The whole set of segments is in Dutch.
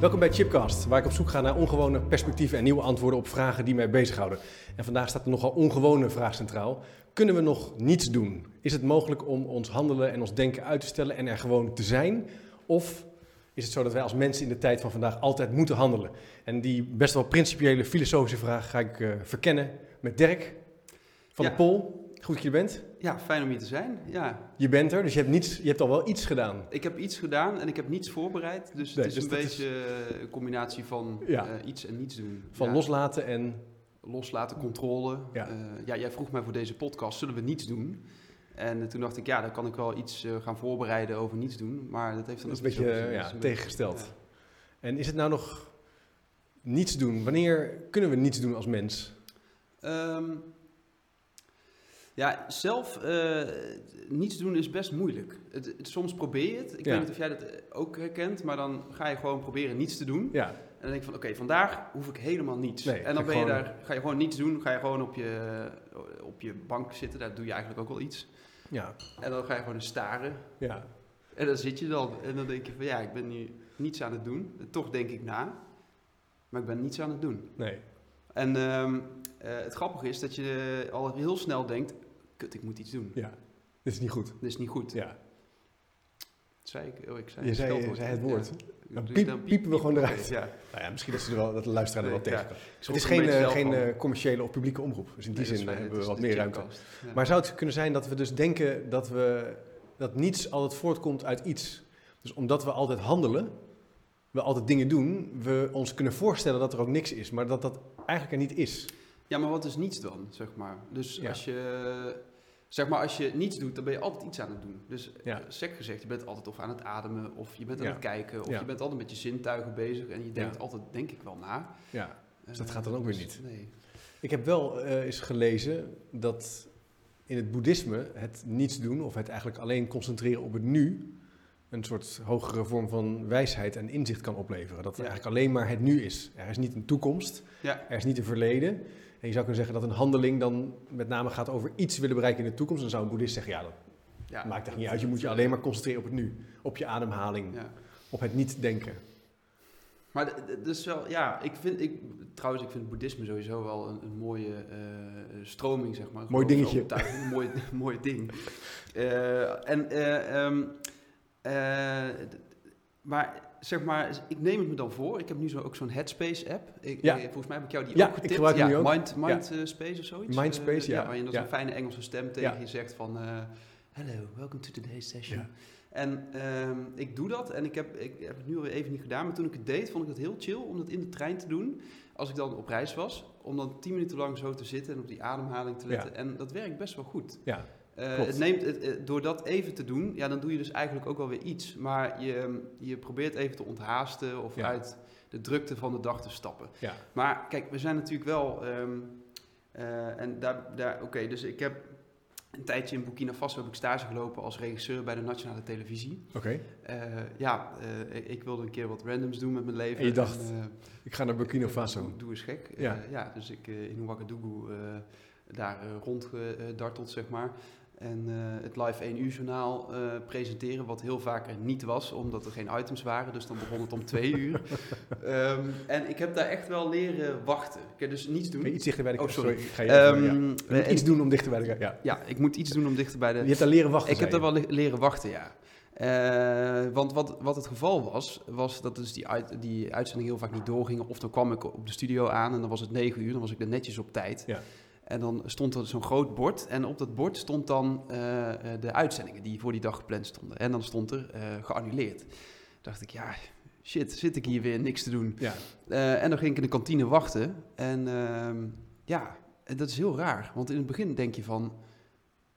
Welkom bij Chipcast, waar ik op zoek ga naar ongewone perspectieven en nieuwe antwoorden op vragen die mij bezighouden. En vandaag staat er nogal ongewone vraag centraal. Kunnen we nog niets doen? Is het mogelijk om ons handelen en ons denken uit te stellen en er gewoon te zijn? Of is het zo dat wij als mensen in de tijd van vandaag altijd moeten handelen? En die best wel principiële filosofische vraag ga ik uh, verkennen met Dirk van Ja. de Pol. Goed dat je er bent. Ja, fijn om hier te zijn. Ja, Je bent er, dus je hebt, niets, je hebt al wel iets gedaan. ik heb iets gedaan en ik heb niets voorbereid. Dus Nee, het is dus een beetje eh, een combinatie van Ja. eh, iets en niets doen. Van Ja, loslaten en... loslaten, controle. Ja. Ja. ja, jij vroeg mij voor deze podcast, zullen we niets doen? En eh, toen dacht ik, ja, dan kan ik wel iets eh, gaan voorbereiden over niets doen. Maar dat heeft dan Dat is ook een beetje eh, ja, beetje- tegengesteld. En is het nou nog niets doen? Wanneer kunnen we niets doen als mens? Ehm, ja, zelf eh, niets doen is best moeilijk. Het, het- soms probeer je het. Ik Ja. weet niet of jij dat eh, ook herkent, maar dan ga je gewoon proberen niets te doen. Ja, En dan denk je van, oké, vandaag hoef ik helemaal niets. Nee, en dan ben je gewoon- daar, ga je gewoon niets doen. Ga je gewoon op je, op je bank zitten. Daar doe je eigenlijk ook wel iets. ja, En dan ga je gewoon staren. ja. En dan zit je dan. En dan denk je van, ja, ik ben nu niets aan het doen. En toch denk ik na. Maar ik ben niets aan het doen. Nee. En ehm, eh, het grappige is dat je al heel snel denkt, kut, ik moet iets doen. Ja, dit is niet goed. Dat is niet goed. Ja, Zei ik? Oh, ik zei je zei, je zei het woord. Ja. Dan piep- piepen we gewoon eruit. ja. Nou ja, misschien dat, ze er wel, dat de luisteraar er wel Nee, tegen kan. Het is een geen, eh, geen eh, commerciële of publieke omroep. Dus in die Nee, dat zin hebben we wat meer ruimte. Maar zou het kunnen zijn dat we dus denken dat, we, dat niets altijd voortkomt uit iets? Dus omdat we altijd handelen, we altijd dingen doen, we ons kunnen voorstellen dat er ook niks is, maar dat dat eigenlijk er niet is. Ja, maar wat is niets dan, zeg maar? Dus Ja. als je... Zeg maar, als je niets doet, dan ben je altijd iets aan het doen. Dus Ja. eh, sec gezegd, je bent altijd of aan het ademen, of je bent aan Ja. het kijken, of Ja. je bent altijd met je zintuigen bezig en je denkt Ja. altijd, denk ik wel na. Ja. Dus dat Eh, gaat dan ook weer dus niet. Nee. Ik heb wel eh, eens gelezen dat in het boeddhisme het niets doen, of het eigenlijk alleen concentreren op het nu, een soort hogere vorm van wijsheid en inzicht kan opleveren. Dat er Ja. eigenlijk alleen maar het nu is. Er is niet een toekomst, Ja. er is niet een verleden. En je zou kunnen zeggen dat een handeling dan met name gaat over iets willen bereiken in de toekomst. Dan zou een boeddhist zeggen, ja, dat Ja, maakt echt dat- niet uit. Je moet je alleen maar concentreren op het nu. Op je ademhaling, Ja. op het niet denken. Maar dus wel, ja, ik vind, ik, trouwens, ik vind boeddhisme sowieso wel een, een mooie eh, stroming, zeg maar. Mooi dingetje. Een mooi, mooi ding. Eh, en, eh, ehm, eh, maar zeg maar, ik neem het me dan voor. Ik heb nu zo, ook zo'n Headspace-app. Ik, Ja. ik- volgens mij heb ik jou die Ja, ook ik getipt. gebruik hem ja, nu ook. Mind, eh, Space of zoiets. Mindspace, Eh, ja. Waarin dat Ja. zo'n fijne Engelse stem tegen Ja. je zegt van... eh, Hello, welcome to today's session. Ja. En ehm, ik doe dat en ik heb, ik heb het nu alweer even niet gedaan. Maar toen ik het deed, vond ik het heel chill om dat in de trein te doen. Als ik dan op reis was. Om dan tien minuten lang zo te zitten en op die ademhaling te letten. En dat werkt best wel goed. Ja, Eh, het neemt, het, eh, door dat even te doen, ja, dan doe je dus eigenlijk ook wel weer iets. Maar je, je probeert even te onthaasten of Ja. uit de drukte van de dag te stappen. ja, Maar kijk, we zijn natuurlijk wel. ehm, eh, en daar, daar oké, dus ik heb een tijdje in Burkina Faso heb ik stage gelopen als regisseur bij de nationale televisie. oké. Ja, ik- wilde een keer wat randoms doen met mijn leven. En je dacht, Ik ga naar Burkina Faso. Doe, doe eens gek. Ja. Ja, dus ik in Ouagadougou daar rondgedarteld, zeg maar. En eh, het live 1 uur journaal eh, presenteren, wat heel vaak er niet was, omdat er geen items waren. Dus dan begon het om twee uur. Ehm, en ik heb daar echt wel leren wachten. Ik heb dus niets doen. Iets dichter bij de Oh, sorry. ik ga je Ehm, ja. En- iets doen om dichter bij de Ja. Ja, ik moet iets doen om dichter bij de... Je hebt daar leren wachten. Ik heb daar wel le- leren wachten, ja. Eh, want wat, wat het geval was, was dat dus die, uit, die uitzendingen heel vaak niet doorgingen. Of dan kwam ik op de studio aan en dan was het negen uur, dan was ik er netjes op tijd. Ja. En dan stond er zo'n groot bord en op dat bord stond dan eh, eh, de uitzendingen die voor die dag gepland stonden. En dan stond er eh, geannuleerd. dacht ik, ja, shit, zit ik hier weer niks te doen. Ja, en dan ging ik in de kantine wachten. En ehm, ja, en dat is heel raar. Want in het begin denk je van...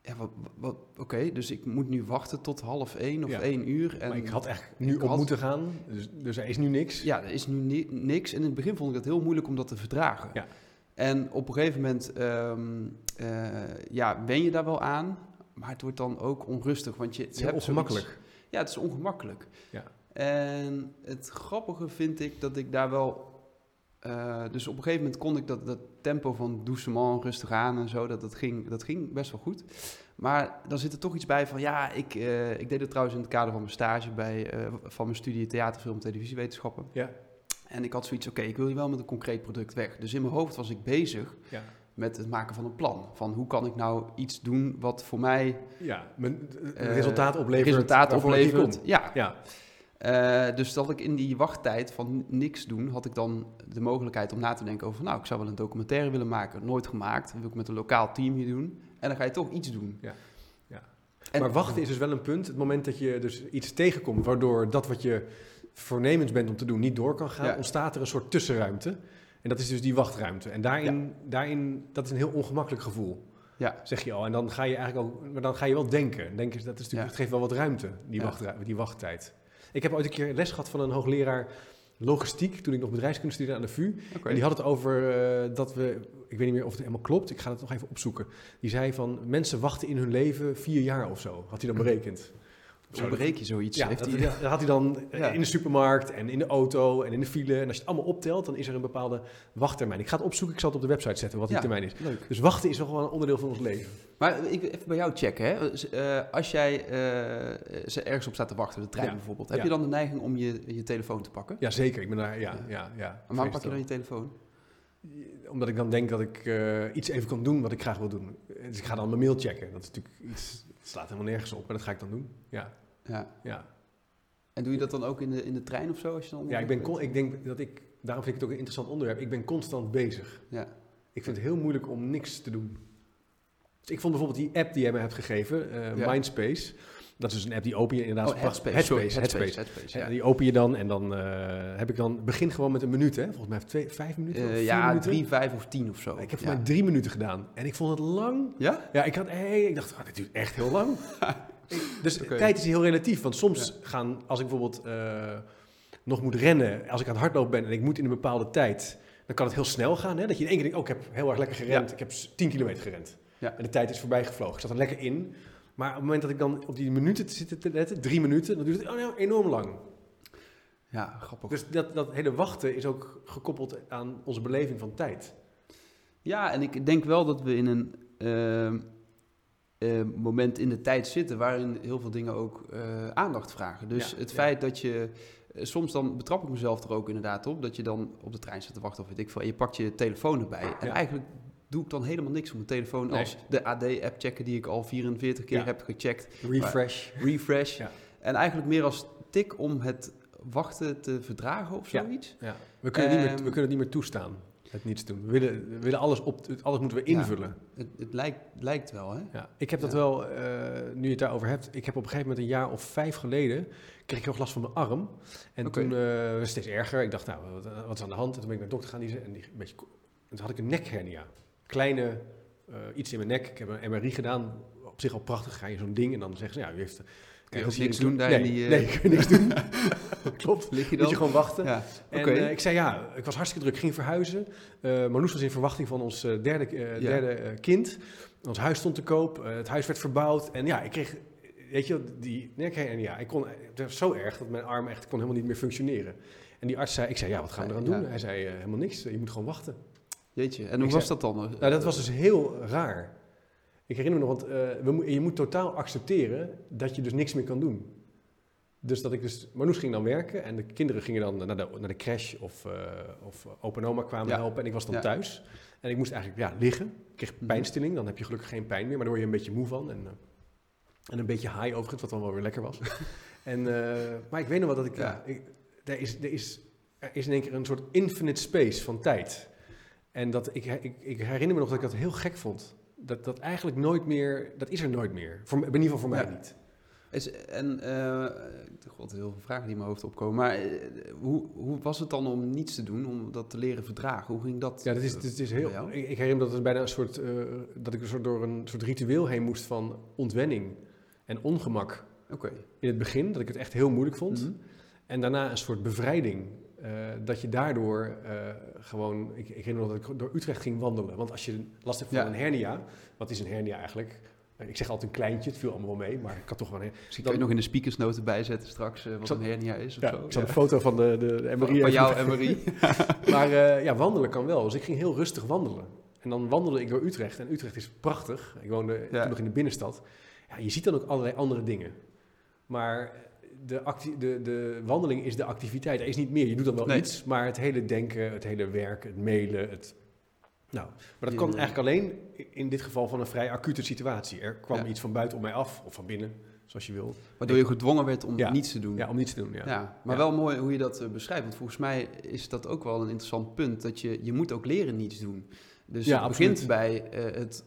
Ja, wat, wat, oké, dus ik moet nu wachten tot half één of Ja. één uur. En maar ik had echt nu op had- moeten gaan, dus, dus er is nu niks. Ja, er is nu ni- niks. En in het begin vond ik het heel moeilijk om dat te verdragen. Ja. En op een gegeven moment eh, ja, wen je daar wel aan. Maar het wordt dan ook onrustig. Want je, Het is hebt ongemakkelijk. zoiets- Ja, het is ongemakkelijk. Ja. En het grappige vind ik dat ik daar wel... eh, dus op een gegeven moment kon ik dat, dat tempo van doucement, rustig aan en zo, dat, dat, ging, dat ging best wel goed. Maar dan zit er toch iets bij van, ja, ik, eh, ik deed het trouwens in het kader van mijn stage bij, van mijn studie theater, film en televisiewetenschappen. Ja. En ik had zoiets, oké, ik wil hier wel met een concreet product weg. Dus in mijn hoofd was ik bezig Ja. met het maken van een plan. Van hoe kan ik nou iets doen wat voor mij Ja, mijn Eh, resultaat oplevert. resultaat oplevert. Ja, Ja, Eh, dus dat ik in die wachttijd van niks doen, had ik dan de mogelijkheid om na te denken over, nou, ik zou wel een documentaire willen maken. Nooit gemaakt, wil ik met een lokaal team hier doen. En dan ga je toch iets doen. Ja, ja. En- maar wachten is dus wel een punt. Het moment dat je dus iets tegenkomt waardoor dat wat je voornemens bent om te doen niet door kan gaan, Ja. ontstaat er een soort tussenruimte. En dat is dus die wachtruimte. En daarin, daarin dat is een heel ongemakkelijk gevoel, Ja, zeg je al. En dan ga je eigenlijk ook, maar dan ga je wel denken. Denken dat is natuurlijk, het geeft wel wat ruimte, die, Ja. wachtru- die wachttijd. Ik heb ooit een keer les gehad van een hoogleraar logistiek toen ik nog bedrijfskunde studeerde aan de VU. En die had het over eh, dat we, ik weet niet meer of het helemaal klopt, ik ga het nog even opzoeken. Die zei van mensen wachten in hun leven vier jaar of zo, had hij dan berekend. Zo bereik je zoiets. Ja, Heeft dat, hij- dat had hij dan eh, Ja. in de supermarkt en in de auto en in de file. En als je het allemaal optelt, dan is er een bepaalde wachttermijn. Ik ga het opzoeken, ik zal het op de website zetten wat die Ja. termijn is. Leuk. Dus wachten is nog wel een onderdeel van ons leven. Maar ik even bij jou checken. Hè. Eh, als jij eh, ze ergens op staat te wachten, de trein bijvoorbeeld, heb je dan de neiging om je, je telefoon te pakken? Ja, zeker. Ik ben daar, ja, ja, ja. En waarom pak je dan je telefoon? Omdat ik dan denk dat ik iets even kan doen wat ik graag wil doen. Dus ik ga dan mijn mail checken. Dat is natuurlijk iets, het slaat helemaal nergens op, maar dat ga ik dan doen. Ja, Ja. ja. En doe je dat dan ook in de, in de trein of zo? Als je dan Ja, ik, ben ik denk dat ik, daarom vind ik het ook een interessant onderwerp. Ik ben constant bezig. Ja. Ik vind het heel moeilijk om niks te doen. Dus ik vond bijvoorbeeld die app die jij me hebt gegeven, eh, Ja. Mindspace. Dat is dus een app die open je inderdaad. Oh, Headspace. Headspace, sorry, Headspace. Headspace, ja. die open je dan en dan eh, heb ik dan begin gewoon met een minuut, hè? Volgens mij heeft twee, vijf minuten. Eh, ja, minuten. drie, vijf of tien of zo. Ik heb voor ja. mij drie minuten gedaan en ik vond het lang. Ja? Ja, ik had, hey, ik dacht, oh, dit duurt echt heel lang. Dus tijd is heel relatief, want soms gaan, als ik bijvoorbeeld eh, nog moet rennen, als ik aan het hardlopen ben en ik moet in een bepaalde tijd, dan kan het heel snel gaan. Hè? Dat je in één keer denkt, oh, ik heb heel erg lekker gerend, ik heb 10 kilometer gerend. Ja. En de tijd is voorbij gevlogen. Ik zat er lekker in. Maar op het moment dat ik dan op die minuten te zitten te letten, drie minuten, dan duurt het oh, nou, enorm lang. Ja, grappig. Dus dat, dat hele wachten is ook gekoppeld aan onze beleving van tijd. Ja, en ik denk wel dat we in een ehm, eh, moment in de tijd zitten waarin heel veel dingen ook eh, aandacht vragen. Dus Ja, het ja. feit dat je, eh, soms dan betrap ik mezelf er ook inderdaad op, dat je dan op de trein zit te wachten of weet ik veel, en je pakt je telefoon erbij. En Ja. eigenlijk doe ik dan helemaal niks op mijn telefoon Nee. als de AD-app checken die ik al 44 keer Ja. heb gecheckt, Refresh. refresh. Ja. En eigenlijk meer als tik om het wachten te verdragen of zoiets. Ja. We, kunnen niet meer, Ehm, we kunnen het niet meer toestaan, het niets doen. We willen, we willen alles, op, alles moeten we Ja. invullen. Het, het lijkt, lijkt wel, hè? Ja. Ik heb dat wel, eh, nu je het daarover hebt, ik heb op een gegeven moment een jaar of vijf geleden, kreeg ik heel last van mijn arm. En toen eh, was het steeds erger. Ik dacht, nou, wat, wat is aan de hand? En toen ben ik naar de dokter gaan die zei, en die, een beetje, en toen had ik een nekhernia. Kleine, eh, iets in mijn nek. Ik heb een MRI gedaan. Op zich al prachtig. Ga je zo'n ding en dan zeggen ze, ja, u heeft... Kun je niks doen daar nee, die, eh, Nee, niks doen. Klopt. Lig je Moet dan? je gewoon wachten. Ja, En eh, ik zei ja, ik was hartstikke druk, ik ging verhuizen. Eh Marloes was in verwachting van ons derde, Ja. derde kind. Ons huis stond te koop, het huis werd verbouwd. En ja, ik kreeg, weet je, die nek en ja, ik kon, het was zo erg dat mijn arm echt kon helemaal niet meer functioneren. En die arts zei, ik zei ja, wat gaan we eraan Ja. doen? Hij zei helemaal niks, je moet gewoon wachten. Jeetje, en Ik hoe was zei- dat dan? Nou, dat was dus heel raar. Ik herinner me nog, want eh, we, mo- je moet totaal accepteren dat je dus niks meer kan doen. Dus dat ik dus, Marloes ging dan werken en de kinderen gingen dan naar de, naar de crash of, eh of oma kwamen Ja. helpen en ik was dan Ja. thuis. En ik moest eigenlijk ja, liggen. Ik kreeg Mhm. pijnstilling, dan heb je gelukkig geen pijn meer, maar daar word je een beetje moe van. En, eh, en een beetje high overigens, wat dan wel weer lekker was. en, maar ik weet nog wel dat ik. Ja. ik, er, is, er, is, er is in één keer een soort infinite space van tijd. En dat, ik, ik, ik herinner me nog dat ik dat heel gek vond. Dat, dat eigenlijk nooit meer, dat is er nooit meer. Voor, in ieder geval voor mij Ja. niet. Is, en, eh god, heel veel vragen die in mijn hoofd opkomen. Maar eh, hoe, hoe was het dan om niets te doen, om dat te leren verdragen? Hoe ging dat? Ja, dat is, eh, dat is heel. Ik, ik herinner me dat het bijna een soort, dat ik een soort door een soort ritueel heen moest van ontwenning en ongemak. Oké. In het begin, dat ik het echt heel moeilijk vond. Mhm. En daarna een soort bevrijding. Eh, dat je daardoor eh, gewoon. Ik, ik herinner me dat ik door Utrecht ging wandelen. Want als je last hebt van Ja. een hernia. Wat is een hernia eigenlijk? Eh, Ik zeg altijd een kleintje, het viel allemaal wel mee. Maar ik had toch wel een. Misschien kan je nog in de speakersnoten bijzetten straks wat een hernia is of Ja, zo. ik zal een foto van de, de, de MRI van even- jou, MRI. Maar ja, wandelen kan wel. Dus ik ging heel rustig wandelen. En dan wandelde ik door Utrecht. En Utrecht is prachtig. Ik woonde Ja. toen nog in de binnenstad. Ja, je ziet dan ook allerlei andere dingen. Maar de, de, de wandeling is de activiteit. Er is niet meer. Je doet dan wel Nee. iets, maar het hele denken, het hele werk, het mailen, het... Nou, maar dat kan Ja. eigenlijk alleen in dit geval van een vrij acute situatie. Er kwam Ja. iets van buiten op mij af, of van binnen, zoals je wil. Waardoor je gedwongen werd om Ja. niets te doen. Ja, om niets te doen, ja. Ja, maar Ja. wel mooi hoe je dat eh, beschrijft. Want volgens mij is dat ook wel een interessant punt. Dat je, je moet ook leren niets doen. Dus Ja, het absoluut. begint bij eh, het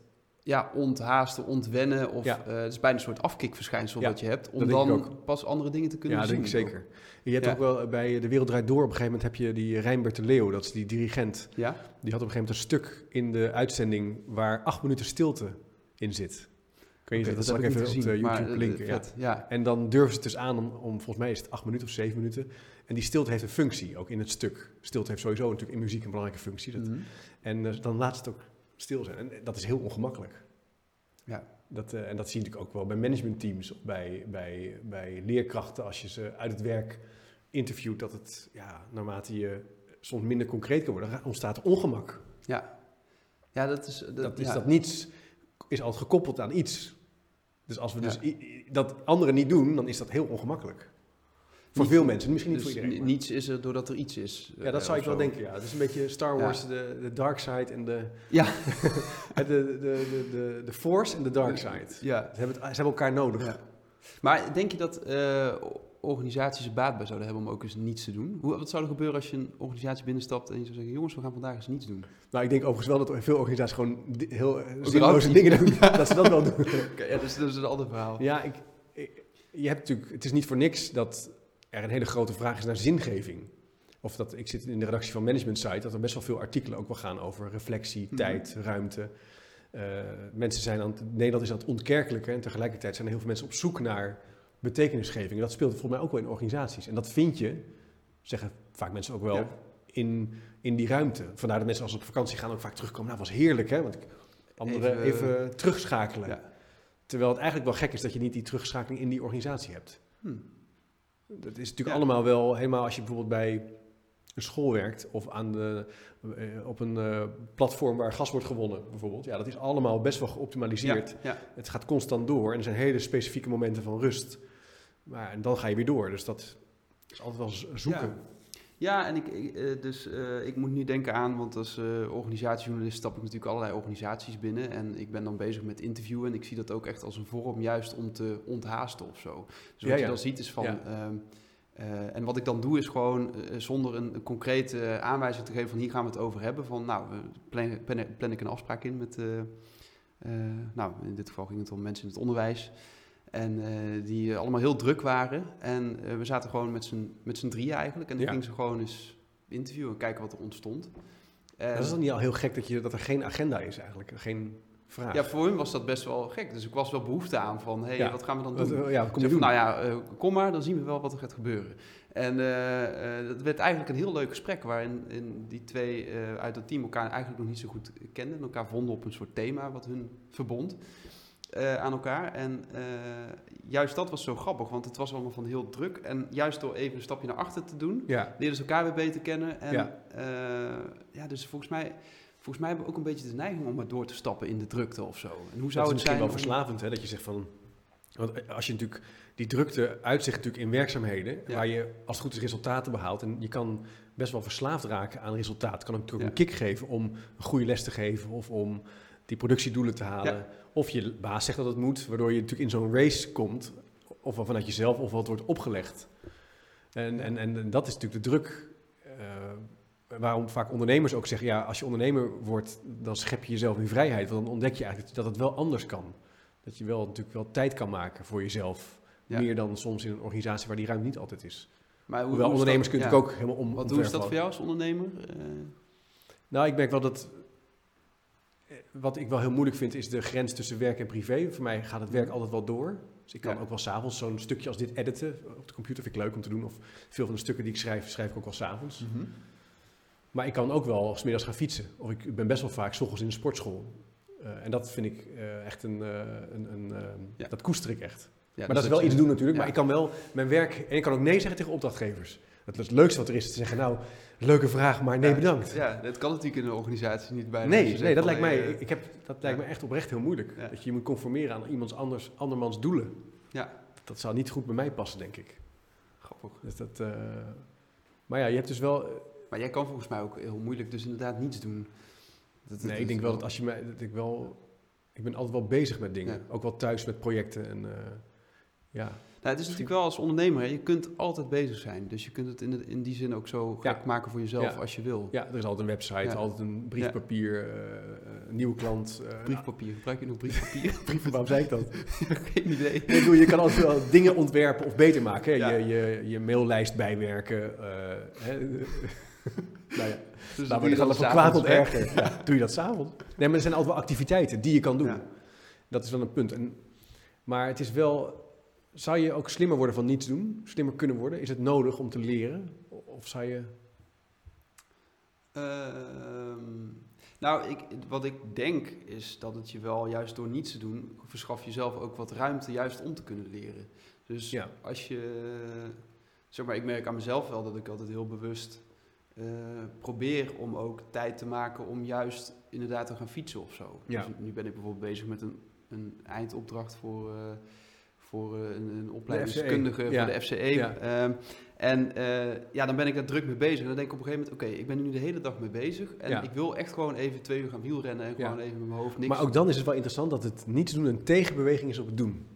ja, onthaasten, ontwennen. Of Ja. eh, het is bijna een soort afkikverschijnsel Ja, wat je hebt. Om dat dan ook. pas andere dingen te kunnen Ja, zien. denk ik zeker. Je hebt Ja. ook wel bij De Wereld Draait Door, op een gegeven moment heb je die Rijnbert de Leeuw, dat is die dirigent. Ja? Die had op een gegeven moment een stuk in de uitzending waar acht minuten stilte in zit. Kun je Oké, dat zal ik even niet op gezien, maar, YouTube eh, linken. Ja. Ja. En dan durven ze het dus aan om, om, volgens mij is het acht minuten of zeven minuten. En die stilte heeft een functie, ook in het stuk. Stilte heeft sowieso natuurlijk in muziek een belangrijke functie. Dat, Mhm. En eh, dan laat het ook stil zijn. En dat is heel ongemakkelijk. Ja. Dat, eh, en dat zie je natuurlijk ook wel bij managementteams of bij, bij, bij leerkrachten als je ze uit het werk interviewt. Dat het, ja, naarmate je soms minder concreet kan worden, ontstaat ongemak. ja. Ja, dat is... Dat, Dat is ja. dat niets is altijd gekoppeld aan iets. Dus als we Ja. dus dat anderen niet doen, dan is dat heel ongemakkelijk. Voor veel mensen, misschien niet Dus voor iedereen. ni- maar- niets is er doordat er iets is. ja, dat eh, zou ik wel denken, ja. Het is een beetje Star Ja. Wars, de, de dark side en de, Ja. de, de, de, de, de force en de dark side. Ja. Ze hebben, het, ze hebben elkaar nodig. Ja. Maar denk je dat eh, organisaties er baat bij zouden hebben om ook eens niets te doen? Hoe, wat zou er gebeuren als je een organisatie binnenstapt en je zou zeggen: jongens, we gaan vandaag eens niets doen? Nou, ik denk overigens wel dat veel organisaties gewoon heel eh, zinloze dingen doen. Dat ze dat wel doen. Ja, dus dat is een ander verhaal. Ja, ik, ik- je hebt natuurlijk, het is niet voor niks dat er een hele grote vraag is naar zingeving. Of dat, ik zit in de redactie van Management Site, dat er best wel veel artikelen ook wel gaan over reflectie, Mhm. tijd, ruimte. Eh, mensen zijn aan het, Nederland is aan het ontkerkelijken en tegelijkertijd zijn er heel veel mensen op zoek naar betekenisgeving. En dat speelt volgens mij ook wel in organisaties. En dat vind je, zeggen vaak mensen ook wel, Ja. in, in die ruimte. Vandaar dat mensen als ze op vakantie gaan ook vaak terugkomen. Nou, was heerlijk hè, want ik anderen Even, even, terugschakelen. Ja. Terwijl het eigenlijk wel gek is dat je niet die terugschakeling in die organisatie hebt. Hm. Dat is natuurlijk Ja. allemaal wel, helemaal als je bijvoorbeeld bij een school werkt of aan de, eh, op een eh, platform waar gas wordt gewonnen, bijvoorbeeld. Ja, dat is allemaal best wel geoptimaliseerd. Ja, ja. Het gaat constant door en er zijn hele specifieke momenten van rust. Maar en dan ga je weer door. Dus dat is altijd wel zoeken. Ja. En ik, ik, eh, dus, eh, ik moet nu denken aan, want als eh, organisatiejournalist stap ik natuurlijk allerlei organisaties binnen. En ik ben dan bezig met interviewen. En ik zie dat ook echt als een vorm juist om te onthaasten of zo. Dus wat Ja, je ja. dan ziet is van... Ja. ehm, eh, en wat ik dan doe is gewoon zonder een, een concrete aanwijzing te geven van hier gaan we het over hebben. Van nou, we plan, plan, plan ik een afspraak in met... nou, in dit geval ging het om mensen in het onderwijs. En eh, die eh, allemaal heel druk waren. En eh, we zaten gewoon met z'n, met z'n drieën eigenlijk. En dan Ja. gingen ze gewoon eens interviewen en kijken wat er ontstond. En, Dat is dan niet al heel gek dat, je, dat er geen agenda is eigenlijk, geen vraag. ja, voor hun was dat best wel gek. Dus ik was wel behoefte aan van, hé, hey, Ja. wat gaan we dan doen? ja, wat kom je Zeg doen? van, nou ja, kom maar, dan zien we wel wat er gaat gebeuren. En dat werd eigenlijk een heel leuk gesprek waarin in die twee uit het team elkaar eigenlijk nog niet zo goed kenden. En elkaar vonden op een soort thema wat hun verbond eh, aan elkaar. En eh, juist dat was zo grappig, want het was allemaal van heel druk. En juist door even een stapje naar achter te doen, ja, leerden ze elkaar weer beter kennen. En Ja. ja, ja dus volgens mij, volgens mij hebben we ook een beetje de neiging om maar door te stappen in de drukte of zo. En hoe dat is het misschien zijn wel verslavend, hè, dat je zegt van... Want als je natuurlijk... Die drukte uitzicht natuurlijk in werkzaamheden... Ja. waar je als het goed is resultaten behaalt. En je kan best wel verslaafd raken aan resultaat. Kan ook natuurlijk Ja. een kick geven om een goede les te geven... of om die productiedoelen te halen. Ja. Of je baas zegt dat het moet... waardoor je natuurlijk in zo'n race komt... of vanuit jezelf of wat wordt opgelegd. En, en, en, dat is natuurlijk de druk... eh, waarom vaak ondernemers ook zeggen... ja, als je ondernemer wordt, dan schep je jezelf in vrijheid. Want dan ontdek je eigenlijk dat het wel anders kan. Dat je wel natuurlijk wel tijd kan maken voor jezelf. Ja. Meer dan soms in een organisatie waar die ruimte niet altijd is. Maar hoe, Hoewel hoe ondernemers kunnen ja. natuurlijk ook helemaal om. Wat, hoe is dat voor jou als ondernemer? Eh, Nou, ik merk wel dat. Wat ik wel heel moeilijk vind, is de grens tussen werk en privé. Voor mij gaat het werk altijd wel door. Dus ik kan Ja. ook wel s'avonds zo'n stukje als dit editen op de computer. Vind ik leuk om te doen. Of veel van de stukken die ik schrijf, schrijf ik ook wel s'avonds. Maar ik kan ook wel smiddags gaan fietsen. Of ik ben best wel vaak 's ochtends in de sportschool. Eh, en dat vind ik eh, echt een. eh, een, een Ja. Dat koester ik echt. Ja, maar dus dat is wel iets doen natuurlijk. Maar ik kan wel mijn werk. En ik kan ook nee zeggen tegen opdrachtgevers. Het leukste wat er is. Te zeggen, nou, leuke vraag, maar nee Ja, bedankt. Ja, dat kan natuurlijk in een organisatie niet bij. Nee, nee, dat lijkt mij, ik heb, dat lijkt me echt oprecht heel moeilijk. Dat je je moet conformeren aan iemands anders, andermans doelen. Ja. Dat zou niet goed bij mij passen, denk ik. Grappig. Dus dat, eh, maar ja, je hebt dus wel... Maar jij kan volgens mij ook heel moeilijk dus inderdaad niets doen. Dat- dat Nee, ik denk wel dat als je mij... Dat ik wel... Ik ben altijd wel bezig met dingen. Ja. Ook wel thuis met projecten en... eh, ja. Nou, het is natuurlijk wel als ondernemer, hè, je kunt altijd bezig zijn. Dus je kunt het in, de- in die zin ook zo Ja. gek maken voor jezelf Ja. als je wil. ja, er is altijd een website, Ja. altijd een briefpapier, eh, een nieuwe klant. eh, Briefpapier, gebruik je nog briefpapier? brieven, waarom zei ik dat? Geen idee. Ik bedoel, je kan altijd wel dingen ontwerpen of beter maken. Hè? Je, je, je maillijst bijwerken. eh, hè? nou ja, Dus van kwaad tot erger. Doe je dat s'avonds? Nee, maar er zijn altijd wel activiteiten die je kan doen. Dat is wel een punt. En, maar het is wel... Zou je ook slimmer worden van niets doen? Slimmer kunnen worden? Is het nodig om te leren? Of zou je... Ehm, nou, ik, wat ik denk is dat het je wel juist door niets te doen, verschaf jezelf ook wat ruimte juist om te kunnen leren. Dus Ja. als je, zeg maar, ik merk aan mezelf wel dat ik altijd heel bewust eh, probeer om ook tijd te maken om juist inderdaad te gaan fietsen of zo. Ja. Dus nu ben ik bijvoorbeeld bezig met een, een eindopdracht voor, eh, voor eh, een, een opleidingskundige FCE, ja. voor de FCE. Ja. Ehm, en eh, ja, dan ben ik daar druk mee bezig. En dan denk ik op een gegeven moment, oké, ik ben er nu de hele dag mee bezig. En ik wil echt gewoon even twee uur gaan wielrennen en gewoon even met mijn hoofd niks. Maar ook dan is het wel interessant dat het niets doen een tegenbeweging is op het doen.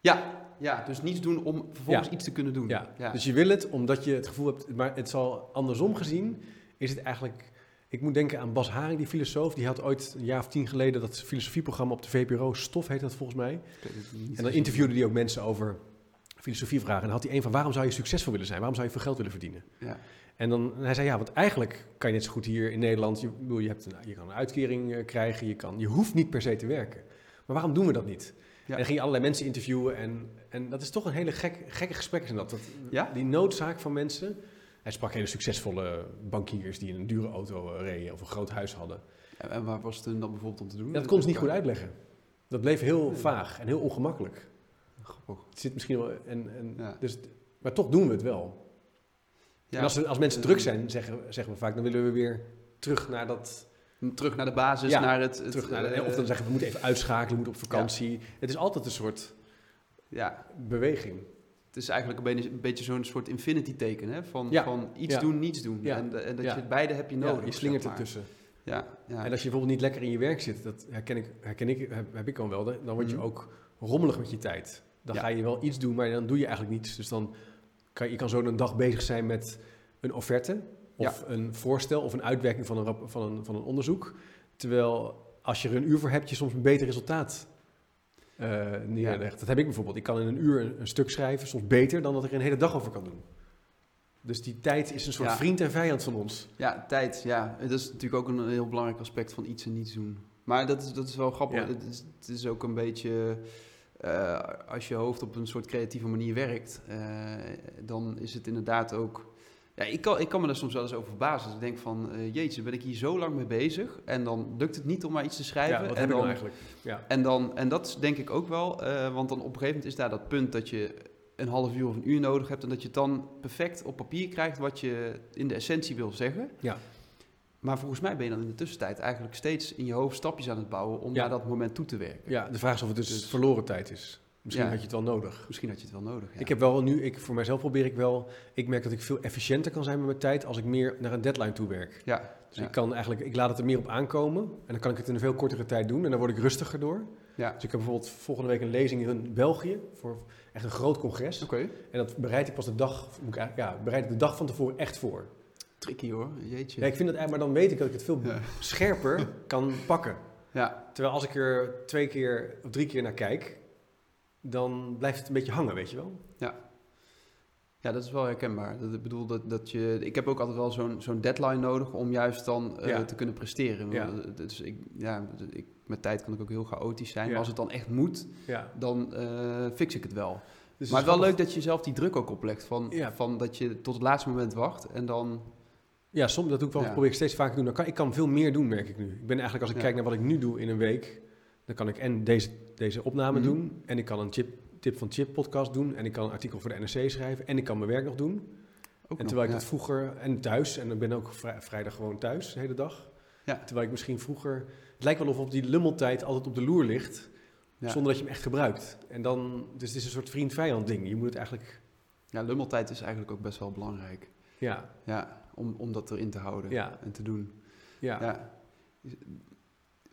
Ja, ja, dus niets doen om vervolgens Ja. iets te kunnen doen. Ja. Dus je wil het omdat je het gevoel hebt, maar het zal andersom gezien, is het eigenlijk. Ik moet denken aan Bas Haring, die filosoof. Die had ooit een jaar of tien geleden dat filosofieprogramma op de VPRO, Stof heet dat volgens mij. En dan interviewde hij ook mensen over filosofievragen. En dan had hij een van waarom zou je succesvol willen zijn? Waarom zou je veel geld willen verdienen? Ja. En dan en hij zei ja, want eigenlijk kan je net zo goed hier in Nederland. Je, bedoel, je, hebt een, je kan een uitkering eh, krijgen, je, kan, je hoeft niet per se te werken. Maar waarom doen we dat niet? Ja. En dan ging je allerlei mensen interviewen en, en dat is toch een hele gek, gekke gesprek in dat. dat Ja? Die noodzaak van mensen. Hij sprak hele succesvolle bankiers die een dure auto eh, reden of een groot huis hadden. En waar was het dan bijvoorbeeld om te doen? Ja, dat kon ze niet goed uitleggen. Dat bleef heel vaag en heel ongemakkelijk. Grappig. Het zit misschien wel. En, en, Ja. dus, maar toch doen we het wel. Ja. En als, we- als mensen Eh, druk zijn, zeggen, zeggen we vaak, dan willen we weer terug naar dat. Terug naar de basis, Ja, naar het... het Terug naar de, eh, of dan zeggen we, we moeten even uitschakelen, we moeten op vakantie. Het is altijd een soort Ja, beweging. Het is eigenlijk een beetje, een beetje zo'n soort infinity teken, hè? Van, Ja. van iets Ja. doen, niets doen. Ja. En, dat je beide heb je nodig. je slingert zeg maar. ertussen. Ja, ja. En als je bijvoorbeeld niet lekker in je werk zit, dat herken ik, herken ik heb, heb ik dan wel, dan word je Mhm. ook rommelig met je tijd. Dan ga je wel iets doen, maar dan doe je eigenlijk niets. Dus dan kan je kan zo een dag bezig zijn met een offerte of een voorstel of een uitwerking van een, van, een, van een onderzoek. Terwijl als je er een uur voor hebt, je soms een beter resultaat eh, neerlegt. Dat heb ik bijvoorbeeld. Ik kan in een uur een, een stuk schrijven, soms beter dan dat ik er een hele dag over kan doen. Dus die tijd is een soort Ja. vriend en vijand van ons. Ja, tijd, ja. Dat is natuurlijk ook een heel belangrijk aspect van iets en niets doen. Maar dat is, dat is wel grappig. Ja. Het, is, het is ook een beetje... eh, als je hoofd op een soort creatieve manier werkt, eh, dan is het inderdaad ook... Ja, ik kan, ik kan me daar soms wel eens over verbazen. Dus ik denk van, eh, jeetje, ben ik hier zo lang mee bezig... en dan lukt het niet om maar iets te schrijven. Ja, wat en heb ik dan, nou eigenlijk? Ja. En, dan, en dat is denk ik ook wel, eh, want dan op een gegeven moment is daar dat punt dat je een half uur of een uur nodig hebt en dat je het dan perfect op papier krijgt wat je in de essentie wil zeggen. Ja. Maar volgens mij ben je dan in de tussentijd eigenlijk steeds in je hoofd stapjes aan het bouwen om Ja. naar dat moment toe te werken. Ja, de vraag is of het dus, Dus- verloren tijd is. Misschien Ja. had je het wel nodig. Misschien had je het wel nodig. Ja. Ik heb wel nu, ik, voor mijzelf probeer ik wel, ik merk dat ik veel efficiënter kan zijn met mijn tijd als ik meer naar een deadline toe werk. ja, Dus Ja. ik kan eigenlijk, ik laat het er meer op aankomen en dan kan ik het in een veel kortere tijd doen en dan word ik rustiger door. ja. Dus ik heb bijvoorbeeld volgende week een lezing in België voor echt een groot congres. Oké. En dat bereid ik pas de dag, moet ik ja, bereid ik de dag van tevoren echt voor. Tricky hoor, jeetje. Ja, ik vind eigenlijk, maar dan weet ik dat ik het veel Ja. scherper kan pakken. Ja, Terwijl als ik er twee keer of drie keer naar kijk, dan blijft het een beetje hangen, weet je wel? ja, dat is wel herkenbaar. Dat, ik bedoel dat, dat je, ik heb ook altijd wel zo'n zo'n deadline nodig om juist dan eh, Ja. te kunnen presteren. Ja. Dus ik, ja, ik, met tijd kan ik ook heel chaotisch zijn. Ja. Maar als het dan echt moet, Ja. dan eh, fix ik het wel. Dus maar het is wel leuk dat je jezelf die druk ook oplegt. Van, Ja. van dat je tot het laatste moment wacht en dan... Ja, soms dat doe ik wel. Ja. Probeer ik steeds vaker te doen. Dan kan, ik kan veel meer doen, merk ik nu. Ik ben eigenlijk, als ik Ja. kijk naar wat ik nu doe in een week, dan kan ik en deze, deze opname Mhm. doen, en ik kan een chip, tip van Chip podcast doen, en ik kan een artikel voor de NRC schrijven, en ik kan mijn werk nog doen. Ook en nog, terwijl ik ja. dat vroeger, en thuis, en ik ben ook vrij- vrijdag gewoon thuis de hele dag. Ja. Terwijl ik misschien vroeger, het lijkt wel of op die lummeltijd altijd op de loer ligt, Ja. zonder dat je hem echt gebruikt. En dan, dus het is een soort vriend-vijand ding. Je moet het eigenlijk Ja, lummeltijd is eigenlijk ook best wel belangrijk. Ja, Ja, om, om dat erin te houden Ja. en te doen. ja. Ja.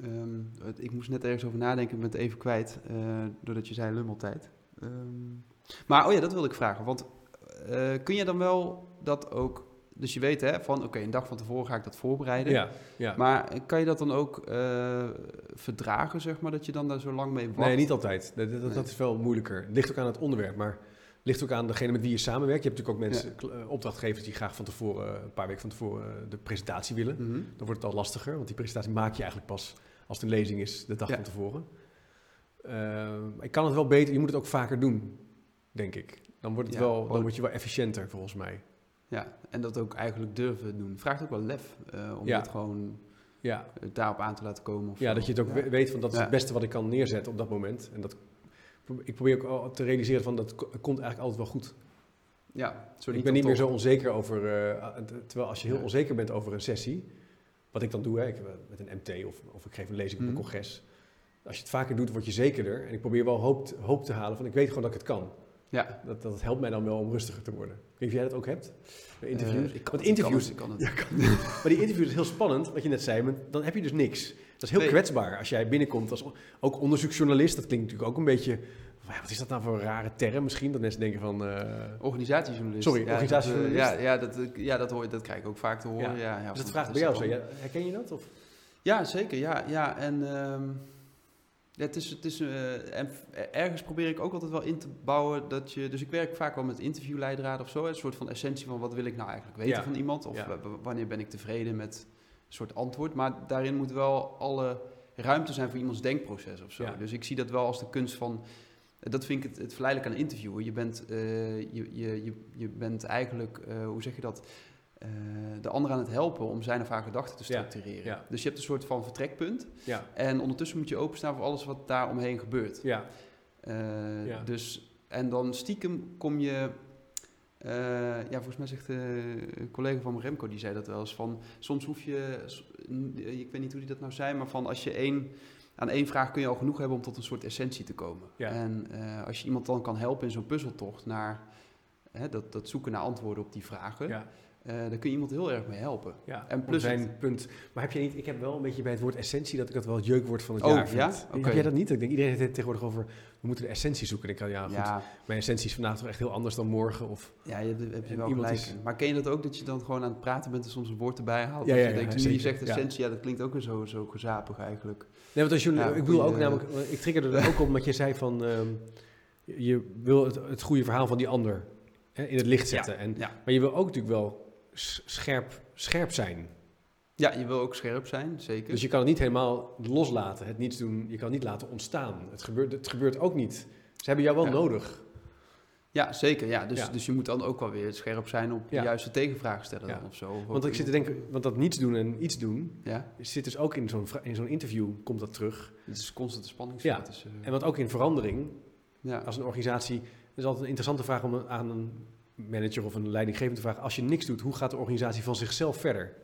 Ehm, het- ik moest net ergens over nadenken, ik ben het even kwijt, eh, doordat je zei lummeltijd. Ehm, maar, oh ja, dat wilde ik vragen. Want eh, kun je dan wel dat ook... Dus je weet hè, van oké, een dag van tevoren ga ik dat voorbereiden. ja, ja. Maar kan je dat dan ook eh, verdragen, zeg maar, dat je dan daar zo lang mee wacht? Nee, niet altijd. Dat, dat, is wel moeilijker. Het ligt ook aan het onderwerp, maar ligt ook aan degene met wie je samenwerkt. Je hebt natuurlijk ook mensen, eh, opdrachtgevers die graag van tevoren, eh, een paar weken van tevoren, eh, de presentatie willen. Mhm. Dan wordt het al lastiger, want die presentatie maak je eigenlijk pas als het een lezing is, de dag Ja. van tevoren. Eh, ik kan het wel beter, je moet het ook vaker doen, denk ik. Dan, wordt het Ja, wel, dan word je wel efficiënter, volgens mij. Ja, en dat ook eigenlijk durven doen. Vraagt ook wel lef eh, om Ja. het gewoon Ja, eh, daarop aan te laten komen. Of ja dat je het ook Ja. weet van dat is het beste wat ik kan neerzetten op dat moment. En dat, ik probeer ook al te realiseren van dat ko- komt eigenlijk altijd wel goed. Ja, zo ik ben niet meer zo onzeker over. eh, terwijl als je heel onzeker bent over een sessie, wat ik dan doe, hè, ik, eh, met een MT of, of ik geef een lezing op Mhm. een congres. Als je het vaker doet, word je zekerder. En ik probeer wel hoop, te- hoop te halen van ik weet gewoon dat ik het kan. Ja. Dat, dat helpt mij dan wel om rustiger te worden. Ik weet of jij dat ook hebt? Interviews. Eh, ik kan Want het, ik kan interviews, het, ik kan het. Ja, kan. maar die interview is heel spannend, wat je net zei, maar dan heb je dus niks. Dat is heel Nee. kwetsbaar als jij binnenkomt als ook onderzoeksjournalist. Dat klinkt natuurlijk ook een beetje, wat is dat nou voor een rare term misschien? Dat mensen denken van, eh, Organisatiejournalist. Sorry, ja, organisatiejournalist. Dat, eh, ja, ja, dat, eh, ja, dat, hoor, je- dat krijg ik ook vaak te horen. Ja. Ja. Dus dat vraagt bij jou zo. herken je dat? Of? dan? Ja, zeker. Ja, ja. En ehm, het is, het is, en ergens probeer ik ook altijd wel in te bouwen dat je... Dus ik werk vaak wel met interviewleidraden of zo. Een soort van essentie van wat wil ik nou eigenlijk weten van iemand. Of wanneer ben ik tevreden met soort antwoord. Maar daarin moet wel alle ruimte zijn voor iemands denkproces of zo. Ja. Dus ik zie dat wel als de kunst van... Dat vind ik het, het verleidelijk aan interviewen. Je bent, eh, je, je, je, je bent eigenlijk, eh, hoe zeg je dat, eh, de ander aan het helpen om zijn of haar gedachten te structureren. ja. Dus je hebt een soort van vertrekpunt. Ja, En ondertussen moet je openstaan voor alles wat daar omheen gebeurt. ja, Ja. Dus, en dan stiekem kom je... eh, ja, volgens mij zegt eh, een collega van me, Remco, die zei dat wel eens van... Soms hoef je, n- ik weet niet hoe die dat nou zei, maar van als je één... Aan één vraag kun je al genoeg hebben om tot een soort essentie te komen. Ja. En eh, als je iemand dan kan helpen in zo'n puzzeltocht naar hè, dat, dat zoeken naar antwoorden op die vragen, ja, eh, daar kun je iemand heel erg mee helpen. ja. En plus zijn het- punt. Maar heb je niet, ik heb wel een beetje bij het woord essentie dat ik dat wel het jeukwoord van het Oh, jaar ja? vind. Oké. Heb jij dat niet? Ik denk iedereen heeft het tegenwoordig over, we moeten de essentie zoeken. Ik denk, ja, goed, Ja, mijn essentie is vandaag toch echt heel anders dan morgen. Of, ja, je, heb je En wel gelijk. is-. Maar ken je dat ook, dat je dan gewoon aan het praten bent en soms een woord erbij haalt? Ja, dat ja, je ja, denkt, nu je zegt Ja. essentie, ja, dat klinkt ook weer zo, zo gezapig eigenlijk. Nee, want als jullie, Ja, ik bedoel ook goeie- namelijk, ik triggerde er ook op omdat je zei van, ehm, je wil het, het goede verhaal van die ander hè, in het licht zetten. En, Ja. Maar je wil ook natuurlijk wel scherp, scherp zijn. ja, je wil ook scherp zijn, zeker. Dus je kan het niet helemaal loslaten, het niets doen. Je kan het niet laten ontstaan. Het gebeurt, het gebeurt ook niet. Ze hebben jou wel Ja. nodig. Ja, zeker. Ja. Dus, Ja. dus je moet dan ook wel weer scherp zijn op Ja. de juiste tegenvraag stellen Ja. dan of zo. Of Want ik zit te denken, want dat niets doen en iets doen, Ja, zit dus ook in zo'n in zo'n interview, komt dat terug. het is constante spanningsveld. Ja. tussen- En wat ook in verandering, ja. als een organisatie, het is altijd een interessante vraag om aan een manager of een leidinggevende vragen, als je niks doet, hoe gaat de organisatie van zichzelf verder?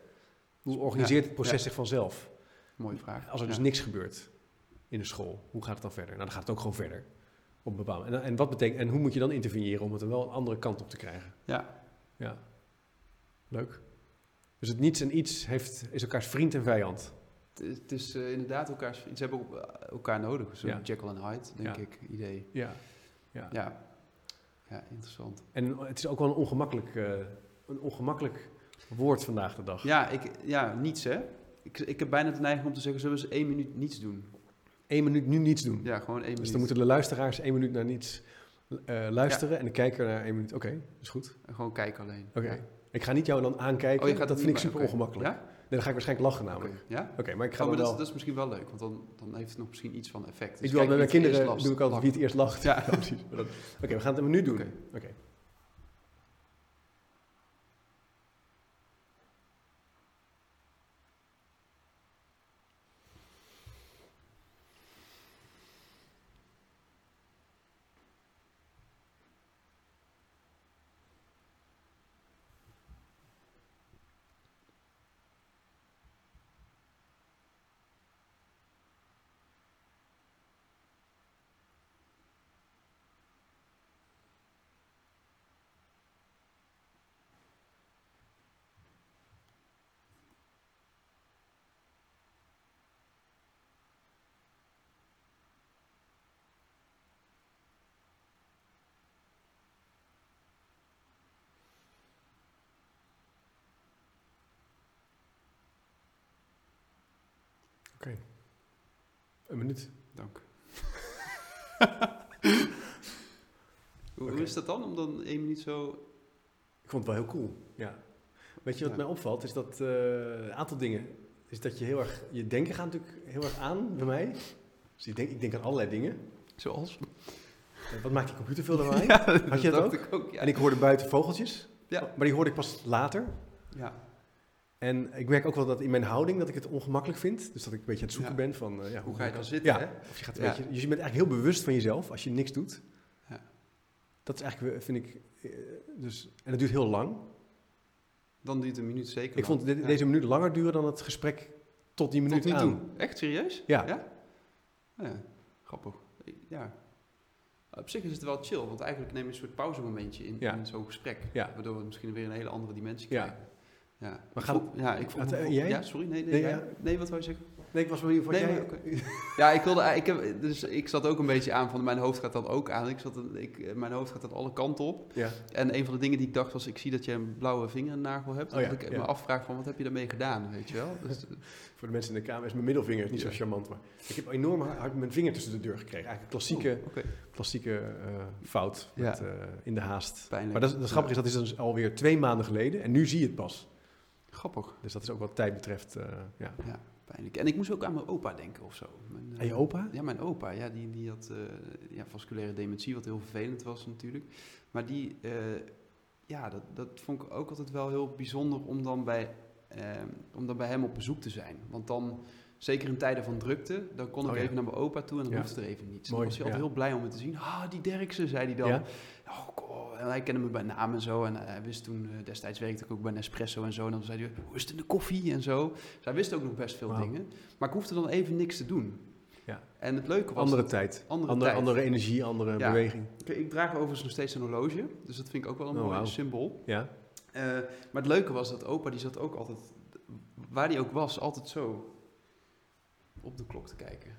Hoe organiseert Ja, het proces ja. zich vanzelf? Mooie vraag. Als er dus niks gebeurt in de school, hoe gaat het dan verder? Nou, dan gaat het ook gewoon verder. Op een bepaalde en, en wat betekent en hoe moet je dan interveneren om het er wel een andere kant op te krijgen? Ja. Ja. Leuk. Dus het niets en iets heeft, is elkaars vriend en vijand. Het is, eh, inderdaad elkaar, iets hebben eh, elkaar nodig. Zo'n Ja. Jekyll en Hyde, denk Ja. ik, idee. Ja. ja. Ja. Ja, interessant. En het is ook wel een ongemakkelijk, eh, een ongemakkelijk woord vandaag de dag. Ja, ik, ja niets hè. Ik, ik heb bijna de neiging om te zeggen, zullen we eens één minuut niets doen? Eén minuut nu niets doen. Ja, gewoon één Dus minuut. dan moeten de luisteraars één minuut naar niets eh, luisteren en de kijker naar één minuut. Oké, is goed. En Gewoon kijken alleen. Oké. Ja. Ik ga niet jou dan aankijken. Oh, je gaat dat vind ik super ongemakkelijk. Ja? Dan ga ik waarschijnlijk lachen namelijk. Ja? Oké, maar ik ga Oh, maar dat, wel... dat is misschien wel leuk, want dan, dan heeft het nog misschien iets van effect. Dus ik doe al kijk met mijn kinderen doe ik altijd wie het eerst lacht. Ja. precies. Oké, we gaan het minuut doen. Oké. Oké. Oké. Een minuut. Dank. hoe, is dat dan om dan één minuut zo... Ik vond het wel heel cool. Ja. Weet je wat Ja. mij opvalt? Is dat eh, een aantal dingen. Is dat je heel erg. Je denken gaat natuurlijk heel erg aan bij mij. Dus ik denk, ik denk aan allerlei dingen. Zoals? Eh, Wat maakt die computer veel lawaai? Ja, Had je dat ook? ik ook, ja. En ik hoorde buiten vogeltjes. Ja. Maar die hoorde ik pas later. ja. En ik merk ook wel dat in mijn houding dat ik het ongemakkelijk vind. Dus dat ik een beetje aan het zoeken Ja. ben van... eh, ja, Hoe ga je dan zitten, Ja. hè? Of je, gaat een beetje, dus je bent eigenlijk heel bewust van jezelf als je niks doet. Ja. Dat is eigenlijk, vind ik... eh, Dus, en het duurt heel lang. Dan duurt een minuut zeker Ik lang. vond deze minuut langer duren dan het gesprek tot die minuut Tot aan. toe. Echt serieus? Ja. Ja? Grappig. Ja. Op zich is het wel chill, want eigenlijk neem je een soort pauzemomentje in, in zo'n gesprek. Waardoor we misschien weer een hele andere dimensie Ja. krijgen. Ja. Gaat vond- ja, ik vond jij? Ja, sorry. Nee, nee, Nee, ja. nee wat wou je zeggen? Nee, ik was wel hier voor Nee, jij... maar. Ja, ik wilde, ik heb, dus ik zat ook een beetje aan van mijn hoofd gaat dan ook aan. Ik zat, ik, mijn hoofd gaat dan alle kanten op. Ja. En een van de dingen die ik dacht was, ik zie dat je een blauwe vingernagel hebt. Oh ja, dat ik ja. me afvraag van, wat heb je daarmee gedaan, weet je wel? Dus, Voor de mensen in de kamer is mijn middelvinger niet zo charmant. Maar ik heb enorm hard mijn vinger tussen de deur gekregen. Eigenlijk een klassieke, oké. klassieke eh, fout met, eh, in de haast. Pijnlijk. Maar dat, is- dat grappige is, dat is dus alweer twee maanden geleden. En nu zie je het pas. Grappig. Dus dat is ook wat tijd betreft, eh, ja. Pijnlijk. En ik moest ook aan mijn opa denken of zo. Mijn, eh, En je opa? Ja, mijn opa. Ja, die, die had eh, ja, vasculaire dementie, wat heel vervelend was natuurlijk. Maar die, eh, ja, dat, dat vond ik ook altijd wel heel bijzonder om dan, bij, eh, om dan bij hem op bezoek te zijn. Want dan, zeker in tijden van drukte, dan kon ik Oh ja. even naar mijn opa toe en dan Ja. hoefde er even niets. Mooi, Dan was hij altijd ja. heel blij om me te zien. Ah, die Derksen, zei hij dan. Oh. En hij kende me bij naam en zo. En hij wist toen, eh, destijds werkte ik ook bij Nespresso en zo. En dan zei hij, hoe is het in de koffie en zo. Dus hij wist ook nog best veel dingen. Maar ik hoefde dan even niks te doen. Ja. En het leuke was... Andere dat- tijd. andere, Andere, tijd. andere energie, andere Ja. beweging. Ik, ik draag overigens nog steeds een horloge. Dus dat vind ik ook wel een Oh, mooi symbool. Ja? Eh, maar het leuke was dat opa, die zat ook altijd... Waar die ook was, altijd zo op de klok te kijken.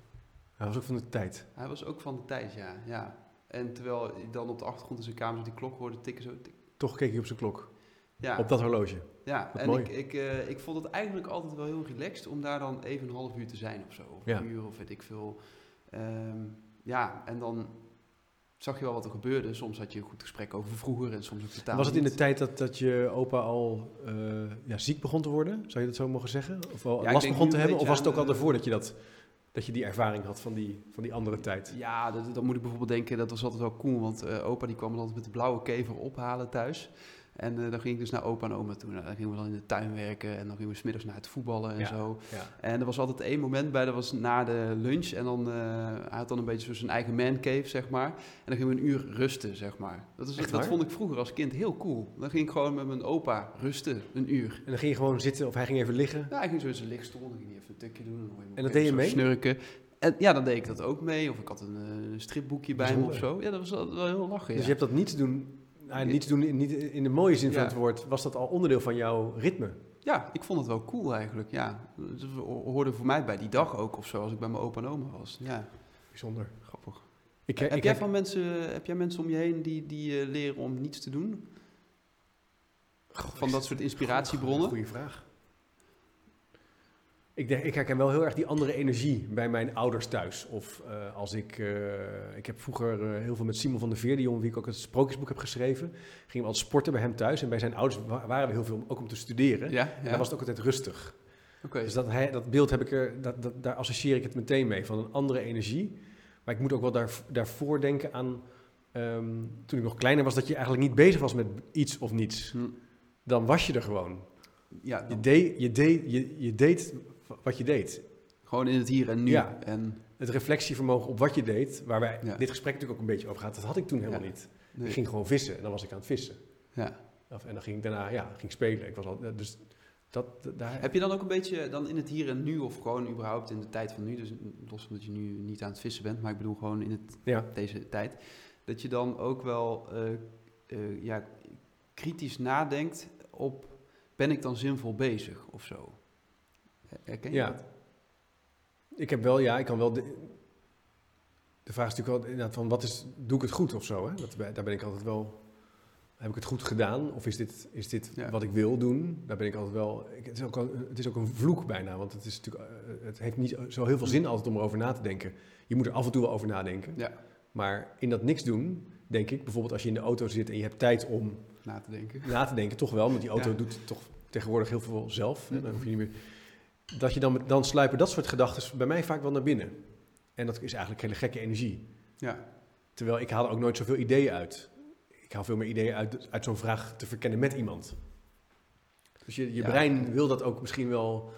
Hij was ook van de tijd. Hij was ook van de tijd, ja. ja. En terwijl dan op de achtergrond in zijn kamer die klok hoorde tikken, zo... tik- Toch keek hij op zijn klok. ja. Op dat horloge. Ja, Wat en mooi. ik, ik, eh, ik vond het eigenlijk altijd wel heel relaxed om daar dan even een half uur te zijn of zo. Of Ja. een uur of weet ik veel. Ehm, ja, en dan zag je wel wat er gebeurde. Soms had je een goed gesprek over vroeger en soms ook totaal was het in de niet. tijd dat, dat je opa al eh, ja, ziek begon te worden? Zou je dat zo mogen zeggen? Of al Ja, last begon te hebben? Of was het ook al daarvoor dat je, dat, dat je die ervaring had van die, van die andere tijd? Ja, dat, dan moet ik bijvoorbeeld denken, dat was altijd wel cool. Want eh, opa die kwam altijd met de blauwe kever ophalen thuis. En eh, dan ging ik dus naar opa en oma toe. Nou, dan gingen we dan in de tuin werken en dan gingen we smiddags naar het voetballen en Ja. zo. Ja. En er was altijd één moment bij, dat was na de lunch. En dan, eh, hij had dan een beetje zo zijn eigen man cave, zeg maar. En dan gingen we een uur rusten, zeg maar. Dat, is, dat vond ik vroeger als kind heel cool. Dan ging ik gewoon met mijn opa rusten, een uur. En dan ging je gewoon zitten of hij ging even liggen. Ja, hij ging zo in zijn lichtstoel, dan ging hij even een tukje doen. En dat deed je mee? Snurken. En ja, dan deed ik dat ook mee. Of ik had een eh, stripboekje bij me of zo. Ja, dat was wel wel heel lachen, Dus ja. je hebt dat niet te doen, nou, niet te doen in, niet in de mooie zin van het woord. Was dat al onderdeel van jouw ritme? Ja, ik vond het wel cool eigenlijk, ja. Het hoorde voor mij bij die dag ook of zo, als ik bij mijn opa en oma was. Ja, Bijzonder. grappig. Ik, heb, ik jij van mensen, heb jij mensen om je heen die, die eh, leren om niets te doen? van dat soort inspiratiebronnen? Goeie vraag. Ik, denk, ik herken wel heel erg die andere energie bij mijn ouders thuis. Of eh, als ik... eh, ik heb vroeger eh, heel veel met Simon van der Veer, die jongen wie ik ook het sprookjesboek heb geschreven. Gingen we altijd sporten bij hem thuis. En bij zijn ouders wa- waren we heel veel ook om te studeren. Ja, En daar was het ook altijd rustig. Dus dat, hij, dat beeld heb ik er, dat, dat, daar associeer ik het meteen mee, van een andere energie. Maar ik moet ook wel daar, daarvoor denken aan, ehm, toen ik nog kleiner was, dat je eigenlijk niet bezig was met iets of niets. Hm. Dan was je er gewoon. Ja, Je deed, je deed, je, je deed wat je deed. gewoon in het hier en nu. Ja. En, Het reflectievermogen op wat je deed, waar wij Ja. dit gesprek natuurlijk ook een beetje over gaat, dat had ik toen helemaal Ja. niet. nee. Ik ging gewoon vissen en dan was ik aan het vissen. ja. Of- En dan ging ik daarna, ja, ging spelen. Ik was al, dus dat, daar, Heb je dan ook een beetje dan in het hier en nu, of gewoon überhaupt in de tijd van nu, dus los van dat je nu niet aan het vissen bent, maar ik bedoel gewoon in het, ja. deze tijd, dat je dan ook wel eh, eh, ja, kritisch nadenkt op, ben ik dan zinvol bezig of zo? Herken je Ja. dat? Ik heb wel, ja, ik kan wel. De, de vraag is natuurlijk wel inderdaad van wat is, doe ik het goed of zo? Hè? Dat, daar ben ik altijd wel heb ik het goed gedaan? Of is dit, is dit Ja. wat ik wil doen? Daar ben ik altijd wel... Ik, het, is ook, een- het is ook een vloek bijna, want het, is natuurlijk, eh, het heeft niet zo heel veel zin altijd om erover na te denken. Je moet er af en toe wel over nadenken. Ja. Maar in dat niks doen, denk ik, bijvoorbeeld als je in de auto zit en je hebt tijd om Na te denken. na te denken, toch wel, want die auto Ja. doet toch tegenwoordig heel veel zelf. Hè, dan hoef je niet meer, dat je dan, dan sluipen dat soort gedachten bij mij vaak wel naar binnen. En dat is eigenlijk hele gekke energie. Ja. Terwijl ik haal ook nooit zoveel ideeën uit. Ik haal veel meer ideeën uit, uit zo'n vraag te verkennen met iemand. Dus je, je Ja. brein wil dat ook misschien wel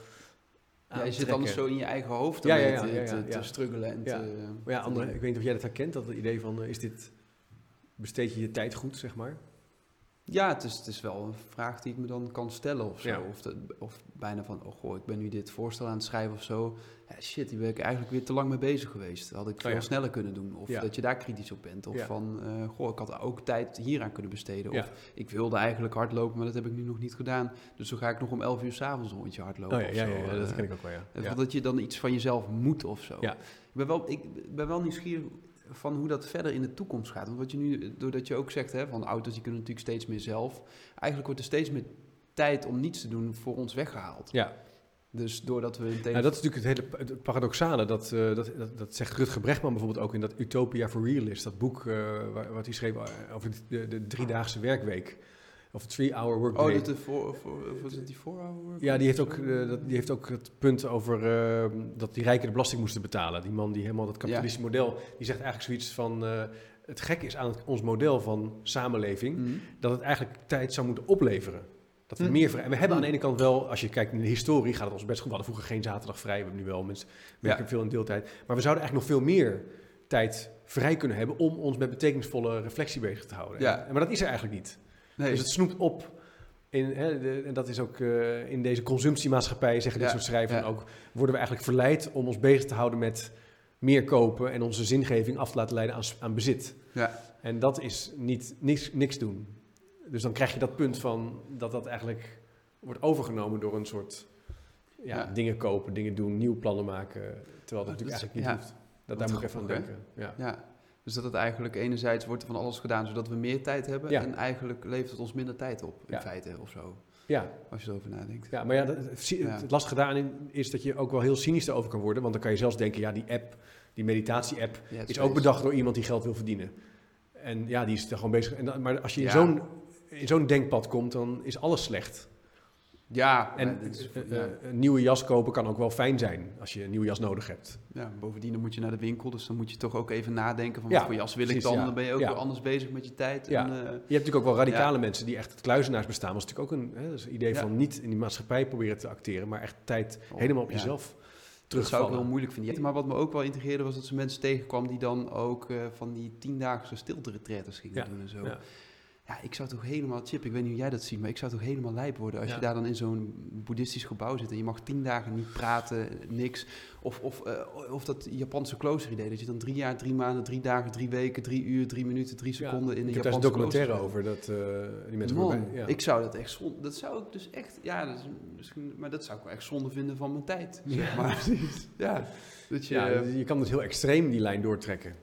Ja, je zit anders zo in je eigen hoofd ja, ja, te, te, struggelen. En Ja. te, Maar ja, te andere, doen. ik weet niet of jij dat herkent, dat het idee van, eh, is dit, besteed je je tijd goed, zeg maar? Ja, het is, het is wel een vraag die ik me dan kan stellen of zo. Ja. Of, de- of bijna van, oh goh, ik ben nu dit voorstel aan het schrijven of zo. Ja, shit, die ben ik eigenlijk weer te lang mee bezig geweest. Dat had ik veel Oh ja. sneller kunnen doen. Of dat je daar kritisch op bent. Of van, eh, goh, ik had ook tijd hieraan kunnen besteden. Of ik wilde eigenlijk hardlopen, maar dat heb ik nu nog niet gedaan. Dus dan ga ik nog om 11 uur s'avonds een rondje hardlopen Oh ja, ja, ja, dat Eh, ken ik ook wel, ja. ja. Dat je dan iets van jezelf moet of zo. Ja. Ik, ben wel, ik ben wel nieuwsgierig van hoe dat verder in de toekomst gaat. Want wat je nu, doordat je ook zegt, hè, van auto's die kunnen natuurlijk steeds meer zelf. Eigenlijk wordt er steeds meer tijd om niets te doen voor ons weggehaald. Ja. Dus doordat we. Nou, dat is natuurlijk het hele het paradoxale. Dat, eh, dat, dat, dat zegt Rutger Brechtman bijvoorbeeld ook in dat Utopia for Realists. Dat boek waar, wat hij schreef over de, de driedaagse werkweek. Of de three-hour workday. oh, dat de voor, voor, was het die voorhouden? Ja, die heeft, ook, eh, dat, die heeft ook het punt over eh, dat die rijken de belasting moesten betalen. Die man die helemaal dat kapitalistische model, die zegt eigenlijk zoiets van... eh, het gek is aan het- ons model van samenleving, Mhm. dat het eigenlijk tijd zou moeten opleveren. Dat we Hm. meer vrij... En we hebben aan de ene kant wel, als je kijkt in de historie, gaat het ons best goed. We hadden vroeger geen zaterdag vrij, we hebben nu wel mensen werken veel in deeltijd. Maar we zouden eigenlijk nog veel meer tijd vrij kunnen hebben om ons met betekenisvolle reflectie bezig te houden. Ja. En- maar dat is er eigenlijk niet. Nee, Dus het snoept op. In, hè, de- en dat is ook eh, in deze consumptiemaatschappij, zeggen dit Ja, soort schrijvers ja. ook, worden we eigenlijk verleid om ons bezig te houden met meer kopen en onze zingeving af te laten leiden aan, aan bezit. ja. En dat is niet niks, niks doen. Dus dan krijg je dat punt van dat dat eigenlijk wordt overgenomen door een soort ja, Ja. dingen kopen, dingen doen, nieuwe plannen maken, terwijl dat Dat natuurlijk is- eigenlijk niet hoeft. Dat, daar moet ik even aan denken. Ja. ja. Dus dat het eigenlijk enerzijds wordt er van alles gedaan zodat we meer tijd hebben. Ja. En eigenlijk levert het ons minder tijd op, in Ja. feite, of zo. ja, Als je erover nadenkt. Ja, maar ja, dat- het, het lastige daarin is dat je ook wel heel cynisch erover kan worden. Want dan kan je zelfs denken, ja, die app, die meditatie-app, Ja, is ook bedacht door iemand die geld wil verdienen. En ja, die is er gewoon bezig. En dan, maar als je in zo'n in zo'n denkpad komt, dan is alles slecht. Ja, En is- eh, eh, een nieuwe jas kopen kan ook wel fijn zijn als je een nieuwe jas nodig hebt. Ja, bovendien dan moet je naar de winkel, dus dan moet je toch ook even nadenken van Ja, wat voor jas wil ik dan. ja. Dan ben je ook weer anders bezig met je tijd. Ja. En, eh, Je hebt natuurlijk ook wel radicale mensen die echt het kluizenaarsbestaan. Dat is natuurlijk ook een hè, dat is een idee van niet in die maatschappij proberen te acteren, maar echt tijd Oh, helemaal op jezelf dat zou ik wel moeilijk vinden. Maar wat me ook wel integreerde was dat ze mensen tegenkwam die dan ook van die tiendaagse stilte-retretes gingen doen en zo. Ja. Ik zou toch helemaal, Chip, ik weet niet hoe jij dat ziet, maar ik zou toch helemaal lijp worden als Ja. je daar dan in zo'n boeddhistisch gebouw zit en je mag tien dagen niet praten, niks. Of, of, eh, of dat Japanse kloosteridee, dat je dan drie jaar, drie maanden, drie dagen, drie weken, drie uur, drie minuten, drie Ja, seconden in een ik heb daar een Japanse documentaire klooster over, dat eh, die mensen Man, voorbij- ja. ik zou dat echt zonde, dat zou ik dus echt, ja, dat is misschien, maar dat zou ik wel echt zonde vinden van mijn tijd, zeg Ja, maar. precies. Ja, dat je, Ja, je kan dus heel extreem die lijn doortrekken.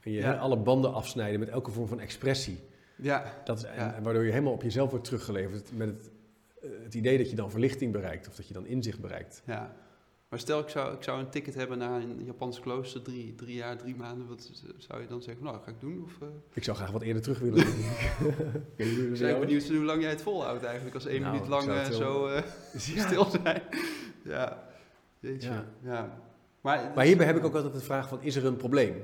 En je alle banden afsnijden met elke vorm van expressie. Ja, Dat is, en, Ja. en waardoor je helemaal op jezelf wordt teruggeleverd met het, eh, het idee dat je dan verlichting bereikt of dat je dan inzicht bereikt. ja. Maar stel, ik zou, ik zou een ticket hebben naar een Japans klooster, drie, drie jaar, drie maanden, wat zou je dan zeggen? Nou, ga ik doen? Of, eh, Ik zou graag wat eerder terug willen. Ik ben benieuwd hoe lang jij het volhoudt eigenlijk, als één Nou, minuut lang eh, zo Ja. stil zijn. ja, jeetje. Ja. Ja. Maar, Maar hierbij heb ik ook altijd de vraag van, is er een probleem?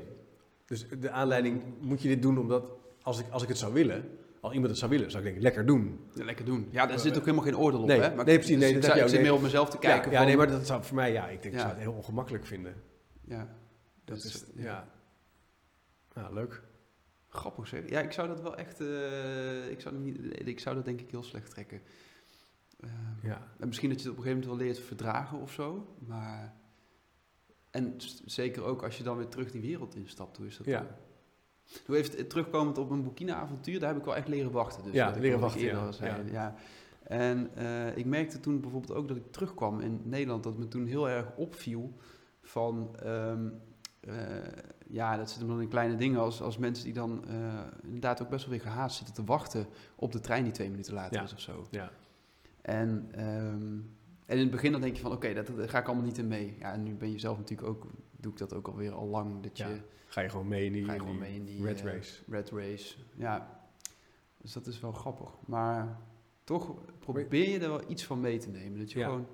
Dus de aanleiding, moet je dit doen omdat, als ik, als ik het zou willen, als iemand het zou willen, zou ik denken, lekker doen. Ja, lekker doen. Ja, daar zit ook helemaal geen oordeel op, Nee, hè? Maar nee, precies, nee, ik dat ik zit meer op mezelf te kijken ja, ja, van- nee, maar dat zou voor mij, ja, ik denk, ik zou het heel ongemakkelijk vinden. Ja, Dat is, ja. ja. Ja, leuk. grappig zeg. Ja, ik zou dat wel echt... eh, ik, zou dat niet, ik zou dat denk ik heel slecht trekken. Eh, Ja. En misschien dat je het op een gegeven moment wel leert verdragen of zo, maar... En zeker ook als je dan weer terug die wereld instapt, hoe is dat Ja. dan? Hoe heeft terugkomend op een Burkina-avontuur, daar heb ik wel echt leren wachten. Dus Ja, leren wachten, ja. zei, ja. En eh, ik merkte toen bijvoorbeeld ook dat ik terugkwam in Nederland, dat me toen heel erg opviel van... ehm, eh, ja, dat zit hem dan in kleine dingen als, als mensen die dan eh, inderdaad ook best wel weer gehaast zitten te wachten op de trein die twee minuten later Ja. is of zo. Ja. En, ehm, en in het begin dan denk je van oké, dat, dat ga ik allemaal niet in mee. Ja, en nu ben je zelf natuurlijk ook, doe ik dat ook alweer al lang, dat je Ja. Ga je gewoon mee in die, ga je in gewoon die mee in die red eh, race. red race. Ja, dus dat is wel grappig. Maar toch probeer je er wel iets van mee te nemen. Dat je Ja. gewoon,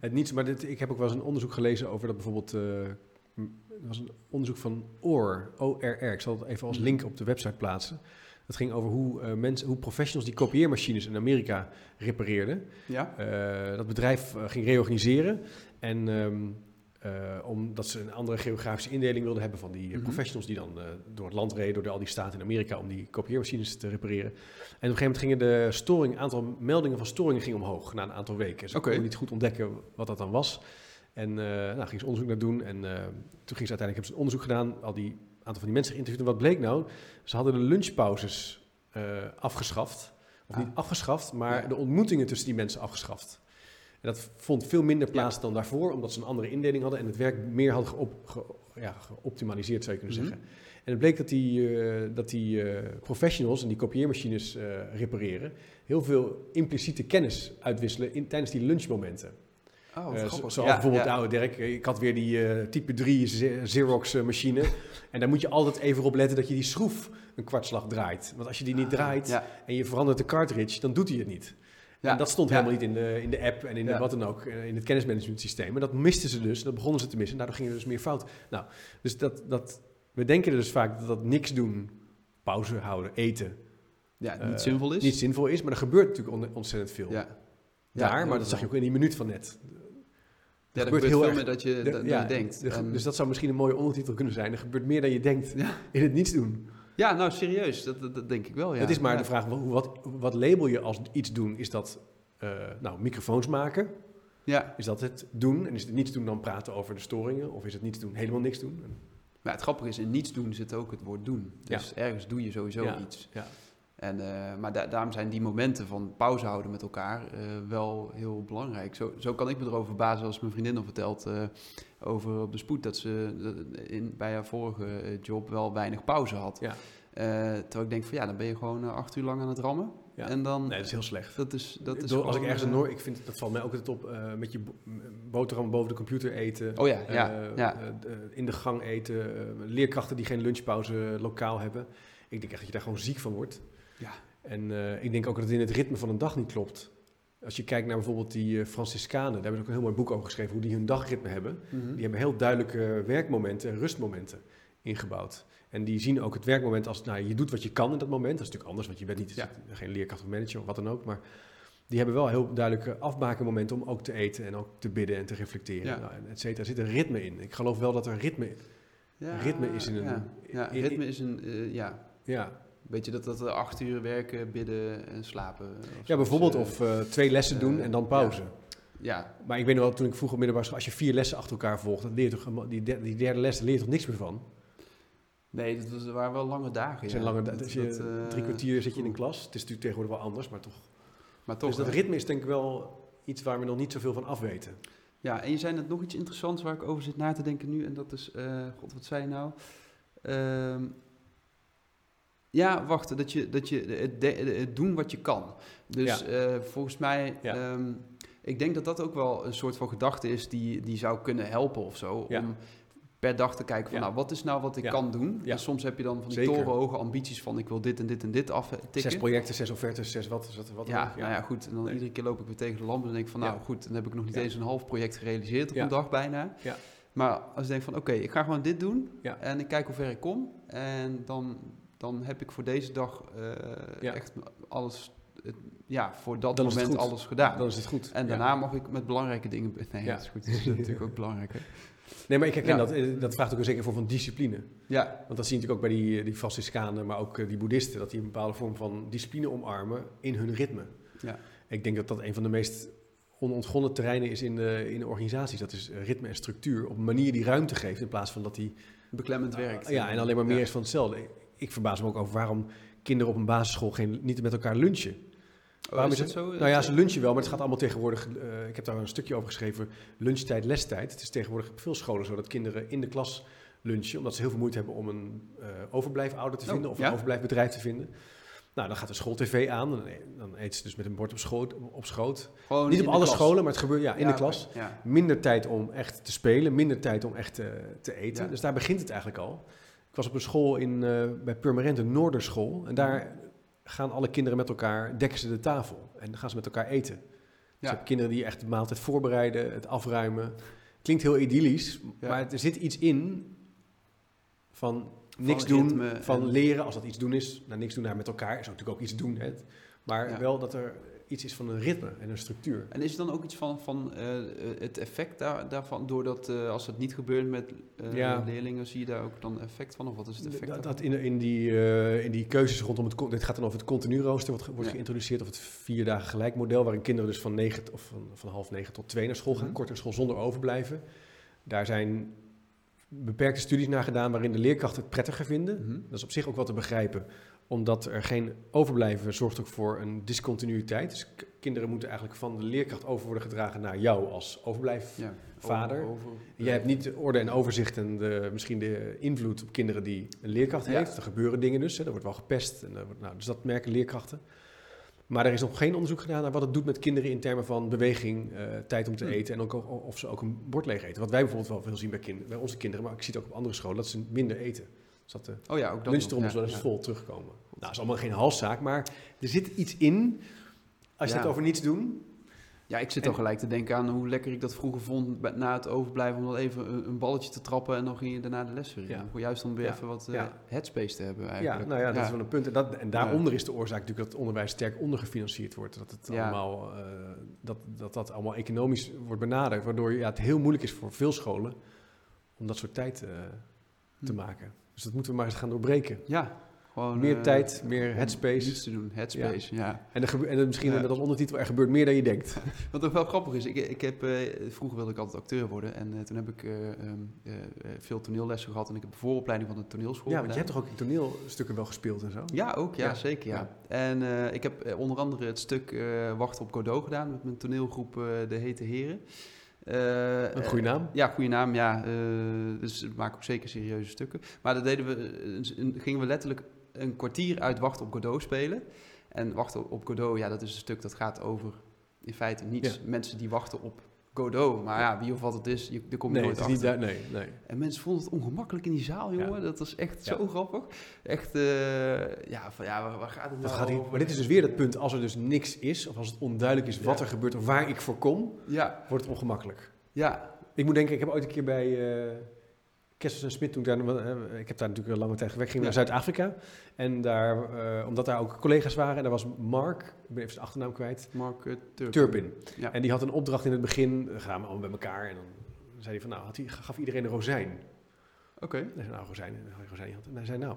Het niets, maar dit, ik heb ook wel eens een onderzoek gelezen over dat bijvoorbeeld... m- er was een onderzoek van OR, ORR. Ik zal het even als Mhm. link op de website plaatsen. Dat ging over hoe, eh, mensen, hoe professionals die kopieermachines in Amerika repareerden. ja, dat bedrijf ging reorganiseren. En ehm, eh, omdat ze een andere geografische indeling wilden hebben van die eh, Mhm. door die dan eh, door het land reden, door de- al die staten in Amerika om die kopieermachines te repareren. En op een gegeven moment gingen de storing, aantal meldingen van storingen ging omhoog na een aantal weken. Ze konden niet goed ontdekken wat dat dan was. En eh nou, gingen ze onderzoek naar doen. En eh, toen gingen ze uiteindelijk hebben ze een onderzoek gedaan, al die aantal van die mensen geïnterviewd. En wat bleek nou? Ze hadden de lunchpauzes eh, afgeschaft. Of Ah. niet afgeschaft, maar Ja. de ontmoetingen tussen die mensen afgeschaft. En dat vond veel minder plaats Ja. dan daarvoor, omdat ze een andere indeling hadden en het werk meer hadden geop, ge- ja, geoptimaliseerd, zou je kunnen Mhm. zeggen. En het bleek dat die, eh, dat die eh, professionals en die kopieermachines eh, repareren, heel veel impliciete kennis uitwisselen in, tijdens die lunchmomenten. oh, zo- zoals Ja, bijvoorbeeld, ja. nou Dirk, ik had weer die type 3 Ze- Xerox machine. en daar moet je altijd even op letten dat je die schroef een kwartslag draait. Want als je die niet draait Ja, en je verandert de cartridge, dan doet hij het niet. Ja. En dat stond helemaal niet in de, in de app en in de, wat dan ook, eh, in het kennismanagement systeem. En dat misten ze dus, dat begonnen ze te missen. En daardoor ging er dus meer fout. Nou, dus dat, dat, we denken er dus vaak dat dat niks doen, pauze houden, eten, Ja, niet eh, zinvol is. niet zinvol is. Maar er gebeurt natuurlijk on- ontzettend veel ja. daar. Ja, maar dat zag je ook in die minuut van net. Ja, er gebeurt gebeurt heel veel meer dat je, De- dan ja, je denkt. de- En- dus dat zou misschien een mooie ondertitel kunnen zijn. Er gebeurt meer dan je denkt Ja. in het niets doen. Ja, nou serieus, dat, dat, dat denk ik wel. Ja. Het is maar Ja. de vraag, wat, wat, wat label je als iets doen? Is dat eh, nou, microfoons maken? Ja, Is dat het doen? En is het niets doen dan praten over de storingen? Of is het niets doen helemaal niks doen? En- maar het grappige is, in niets doen zit ook het woord doen. Dus ergens doe je sowieso Ja. iets. Ja. En, eh, maar da- daarom zijn die momenten van pauze houden met elkaar eh, wel heel belangrijk. Zo, zo kan ik me erover verbazen als mijn vriendin nog vertelt eh, over op de spoed dat ze in, bij haar vorige job wel weinig pauze had. Ja. Eh, terwijl ik denk van ja, dan ben je gewoon acht uur lang aan het rammen. Ja. En dan, Nee, dat is heel slecht. dat is, dat is bedoel, als ik ergens een Noor, ik vind dat valt mij ook altijd op eh, met je boterham boven de computer eten. Oh ja, ja, eh, ja. eh, d- eh, in de gang eten. leerkrachten die geen lunchpauze lokaal hebben. Ik denk echt dat je daar gewoon ziek van wordt. Ja. En eh, ik denk ook dat het in het ritme van een dag niet klopt. Als je kijkt naar bijvoorbeeld die eh, Franciscanen, daar hebben ze ook een heel mooi boek over geschreven, hoe die hun dagritme hebben. Mhm. Die hebben heel duidelijke werkmomenten en rustmomenten ingebouwd. En die zien ook het werkmoment als, nou, je doet wat je kan in dat moment. Dat is natuurlijk anders, want je bent niet Ja. geen leerkracht of manager of wat dan ook. Maar die hebben wel heel duidelijke afbakenmomenten om ook te eten en ook te bidden en te reflecteren. Ja. Nou, et cetera. Er zit een ritme in. Ik geloof wel dat er ritme... Ja, ritme is in een- Ja, in- ritme is een... eh, ja, Ja, Weet je dat dat acht uur werken, bidden en slapen? of ja bijvoorbeeld Dus, of eh, twee lessen doen eh, en dan pauze. Ja, Maar ik weet nog wel, toen ik vroeger op middelbare school, als je vier lessen achter elkaar volgt, dan leer je toch, die, der- die derde les leer je toch niks meer van? nee, dat was, dat waren wel lange dagen. Het zijn ja. lange, da- Dat- als je dat, eh, drie kwartier zit je in een klas. Het is natuurlijk tegenwoordig wel anders, maar toch. Maar toch, dus dat ritme is denk ik wel iets waar we nog niet zoveel van afweten. Ja, en je zei net nog iets interessants waar ik over zit na te denken nu. En dat is, eh, god, wat zei je nou? Ehm, ja, wachten, dat je, dat je het, de- het doen wat je kan. Dus Ja. eh, volgens mij, Ja. ehm, ik denk dat dat ook wel een soort van gedachte is die, die zou kunnen helpen of zo. Ja. Om per dag te kijken van, nou, wat is nou wat ik kan doen? Ja. En soms heb je dan van die Zeker. torenhoge ambities van, ik wil dit en dit en dit aftikken. Zes projecten, zes offertes, zes wat, wat, wat Ja, ook. nou ja, goed. En dan Nee. iedere keer loop ik weer tegen de lamp en denk ik van, nou goed, dan heb ik nog niet eens een half project gerealiseerd op een dag bijna. Ja. Maar als ik denk van, oké, ik ga gewoon dit doen en ik kijk hoe ver ik kom. En dan, dan heb ik voor deze dag eh, Ja. echt alles, eh, ja, voor dat Dan moment alles gedaan. Dan is het goed. en Ja. daarna mag ik met belangrijke dingen... Nee, Ja. dat is goed. Dat is natuurlijk ook belangrijk. Hè? Nee, maar ik herken Ja. dat. eh, Dat vraagt ook een zekere vorm van discipline. Ja, Want dat zie je natuurlijk ook bij die, die Franciscanen, maar ook eh, die boeddhisten, dat die een bepaalde vorm van discipline omarmen in hun ritme. Ja. Ik denk dat dat een van de meest onontgonnen terreinen is in de, in de organisaties. Dat is eh, ritme en structuur op een manier die ruimte geeft in plaats van dat die beklemmend werkt. Ja, en alleen maar meer Ja. is van hetzelfde. Ik verbaas me ook over waarom kinderen op een basisschool geen, niet met elkaar lunchen. Oh, Waarom is is dat zo? Nou ja, ze lunchen wel, maar het gaat allemaal tegenwoordig. eh, ik heb daar een stukje over geschreven. Lunchtijd, lestijd. Het is tegenwoordig op veel scholen zo dat kinderen in de klas lunchen, omdat ze heel veel moeite hebben om een uh, overblijfouder te Oh, vinden of ja? een overblijfbedrijf te vinden. Nou, dan gaat de school-tv aan, dan, dan eet ze dus met een bord op schoot. Op schoot. Gewoon Niet op alle klas. scholen, maar het gebeurt ja, in Ja, de klas. Ja. Minder tijd om echt te spelen, minder tijd om echt eh, te eten. Dus daar begint het eigenlijk al. Ik was op een school in, eh, bij Purmerend, een Noorderschool. En daar gaan alle kinderen met elkaar, dekken ze de tafel. En dan gaan ze met elkaar eten. Dus Ja. hebt kinderen die echt de maaltijd voorbereiden, het afruimen. Klinkt heel idyllisch, Ja. maar er zit iets in van Van niks doen, van en- leren. Als dat iets doen is, nou niks doen naar met elkaar, is natuurlijk ook iets doen. Hè. Maar Ja. wel dat er iets is van een ritme en een structuur. En is er dan ook iets van, van eh, het effect daar, daarvan, doordat eh, als het niet gebeurt met eh, Ja. leerlingen, zie je daar ook dan effect van? Of wat is het effect Dat, in, in, die, eh, in die keuzes rondom het... Dit gaat dan over het continu rooster, wat wordt Ja. geïntroduceerd. Of het vier dagen gelijk model, waarin kinderen dus van, negen, of van, van half negen tot twee naar school gaan. Mhm. Kort naar school zonder overblijven. Daar zijn beperkte studies naar gedaan waarin de leerkrachten het prettiger vinden. Mhm. Dat is op zich ook wel te begrijpen, omdat er geen overblijven zorgt ook voor een discontinuïteit. Dus kinderen moeten eigenlijk van de leerkracht over worden gedragen naar jou als overblijf. Ja. Over, Jij hebt niet de orde en overzicht en de, misschien de invloed op kinderen die een leerkracht Ja. heeft. Er gebeuren dingen dus, hè. er wordt wel gepest. En wordt, nou, dus dat merken leerkrachten. Maar er is nog geen onderzoek gedaan naar wat het doet met kinderen in termen van beweging, eh, tijd om te Hm. eten en ook of ze ook een bord leeg eten. Wat wij bijvoorbeeld wel veel zien bij, bij onze kinderen, maar ik zie het ook op andere scholen, dat ze minder eten. Dat de Oh ja, ook dat lunchtrommels nog, wel ja, eens ja. vol terugkomen. Nou, dat is allemaal geen halszaak, maar er zit iets in. Als je Ja. het over niets doen, Ja, ik zit En- dan gelijk te denken aan hoe lekker ik dat vroeger vond na het overblijven om dan even een, een balletje te trappen en dan ging je daarna de les weer in. Ja. Juist om weer Ja. even wat eh, Ja. headspace te hebben Ja, eigenlijk. nou ja, dat is wel een punt. En, dat, en daaronder is de oorzaak natuurlijk dat het onderwijs sterk ondergefinancierd wordt. Dat het Ja. allemaal, eh, dat, dat dat allemaal economisch wordt benaderd. Waardoor ja, het heel moeilijk is voor veel scholen om dat soort tijd eh, te Hm. maken. Dus dat moeten we maar eens gaan doorbreken. Ja, gewoon... meer eh, tijd, meer headspace. Te doen, headspace, ja. En, er gebe- en er misschien met als ondertitel, er gebeurt meer dan je denkt. Wat ook wel grappig is, ik, ik heb, eh, vroeger wilde ik altijd acteur worden en eh, toen heb ik eh, ehm, eh, eh, veel toneellessen gehad en ik heb de vooropleiding van de toneelschool Ja, want je hebt toch ook toneelstukken wel gespeeld en zo? Ja, ook, ja, Ja. zeker, ja. En ik heb onder andere het stuk Wachten op Godot gedaan met mijn toneelgroep De Hete Heren. Eh, Een goede naam. Ja, goede naam, ja. eh, dus we maken ook zeker serieuze stukken. Maar dat deden we, eh, gingen we letterlijk een kwartier uit Wachten op Godot spelen. En Wachten op Godot, ja, dat is een stuk dat gaat over in feite niets. Ja. Mensen die wachten op Godot. Maar ja, wie of wat het is, je, daar kom je Nee, het nooit is achter. niet daar, nee, nee. En mensen vonden het ongemakkelijk in die zaal, Ja. jongen. Dat was echt Ja. zo grappig. Echt, eh, ja, van, ja, waar, waar gaat het nou gaat over? maar dit is dus weer dat punt, als er dus niks is, of als het onduidelijk is wat Ja. er gebeurt of waar ik voor kom, Ja, wordt het ongemakkelijk. ja, Ik moet denken, ik heb ooit een keer bij eh Kessels en Smit, toen ik, daar, eh, ik heb daar natuurlijk een lange tijd gewerkt, ging Ja. naar Zuid-Afrika. En daar, eh, omdat daar ook collega's waren, en daar was Mark, ik ben even zijn achternaam kwijt, Mark uh, Turpin. Turpin. Ja. En die had een opdracht in het begin, eh, gaan we allemaal bij elkaar. En dan zei hij van, nou, had hij, gaf iedereen een rozijn. Oké. En hij zei, nou, rozijn, en hij rozijn. En hij zei, nou,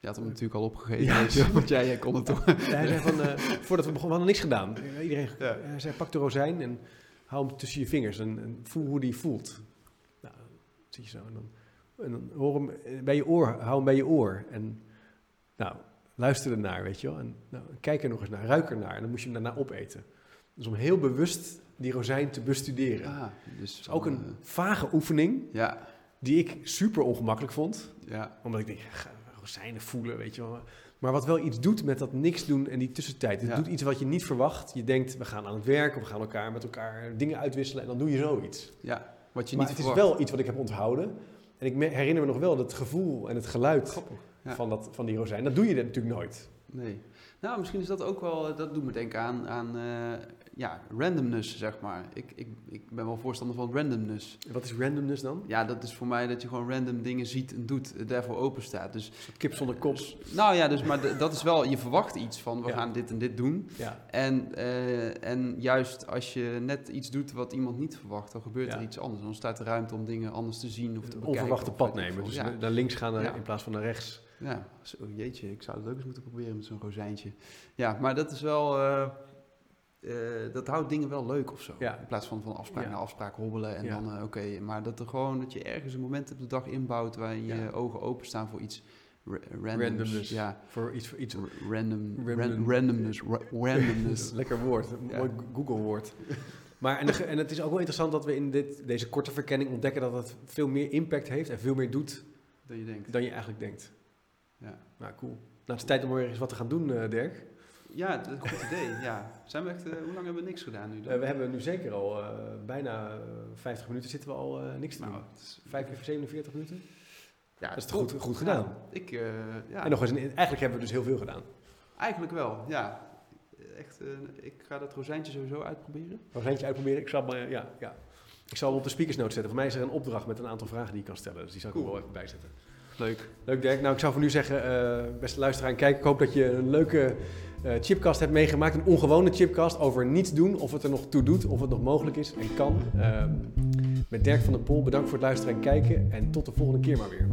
Je had hem natuurlijk al opgegeven, Ja. weet je, want jij, jij kon het toch. hij zei van, eh, voordat we begonnen, we hadden niks gedaan. Iedereen. Hij zei, pak de rozijn en hou hem tussen je vingers en, en voel hoe die voelt. Nou, dan zit je zo en dan, en dan hoor hem eh, bij je oor, hou hem bij je oor. En nou, luister ernaar, weet je wel. En nou, kijk er nog eens naar, ruik ernaar. En dan moet je hem daarna opeten. Dus om heel bewust die rozijn te bestuderen. Ja, dus Dat is ook een eh, vage oefening ja, die ik super ongemakkelijk vond. ja, Omdat ik denk, ja, rozijnen voelen, weet je wel. Maar wat wel iets doet met dat niks doen en die tussentijd. Het Ja. doet iets wat je niet verwacht. Je denkt, we gaan aan het werk, we gaan elkaar met elkaar dingen uitwisselen en dan doe je zoiets. ja. Wat je maar niet het verwacht. is wel iets wat ik heb onthouden. En ik herinner me nog wel dat gevoel en het geluid Grappig. Ja. van, dat, van die rozijn. Dat doe je natuurlijk nooit. Nee. Nou, misschien is dat ook wel, eh, dat doet me denken aan, aan eh, ja, randomness, zeg maar. Ik, ik, ik ben wel voorstander van randomness. Wat is randomness dan? Ja, dat is voor mij dat je gewoon random dingen ziet en doet, eh, daarvoor open staat. Dus, Kip zonder kop. nou ja, dus, maar dat is wel, je verwacht iets van, we Ja. gaan dit en dit doen. Ja, En, eh, en juist als je net iets doet wat iemand niet verwacht, dan gebeurt Ja. er iets anders. Dan ontstaat er ruimte om dingen anders te zien of te bekijken. onverwachte of pad nemen. Dus naar links gaan Ja. in plaats van naar rechts. Ja, zo, jeetje, ik zou het ook eens moeten proberen met zo'n rozijntje. Ja, maar dat is wel, eh, eh, dat houdt dingen wel leuk of zo. Ja. In plaats van van afspraak Ja. naar afspraak hobbelen en Ja. dan, eh, oké, maar dat er gewoon, dat je ergens een moment op de dag inbouwt waarin je ogen openstaan voor iets ra- randoms. Randomness. Ja, Voor iets, voor iets random, ran- Random. randomness, ra- randomness. Lekker woord, een mooi Google-woord. Maar en, de en het is ook wel interessant dat we in dit, deze korte verkenning ontdekken dat het veel meer impact heeft en veel meer doet dan je denkt. dan je eigenlijk denkt. Ja. Nou, cool. Nou, het is tijd om weer eens wat te gaan doen, eh, Dirk. Ja, dat is een goed idee. Ja. Zijn we echt, eh, hoe lang hebben we niks gedaan nu? dan? Eh, we hebben nu zeker al eh, bijna eh, 50 minuten zitten we al niks te nou, doen. het is, 5 keer 47 minuten. ja, dat is top. goed- goed gedaan. Ik, ja, En nog eens, een, eigenlijk hebben we dus heel veel gedaan. eigenlijk wel, ja. Echt, ik ga dat rozijntje sowieso uitproberen. Eentje uitproberen. Ik zal, maar, ja, ja. ik zal hem op de speakersnote zetten. Voor mij is er een opdracht met een aantal vragen die je kan stellen. Dus die zal ik er wel even bijzetten. Leuk. Leuk Dirk. Nou, ik zou voor nu zeggen, beste luisteraar en kijker, ik hoop dat je een leuke chipcast hebt meegemaakt. Een ongewone chipcast over niets doen, of het er nog toe doet, of het nog mogelijk is en kan. Ehm, met Dirk van der Pol, bedankt voor het luisteren en kijken. En tot de volgende keer maar weer.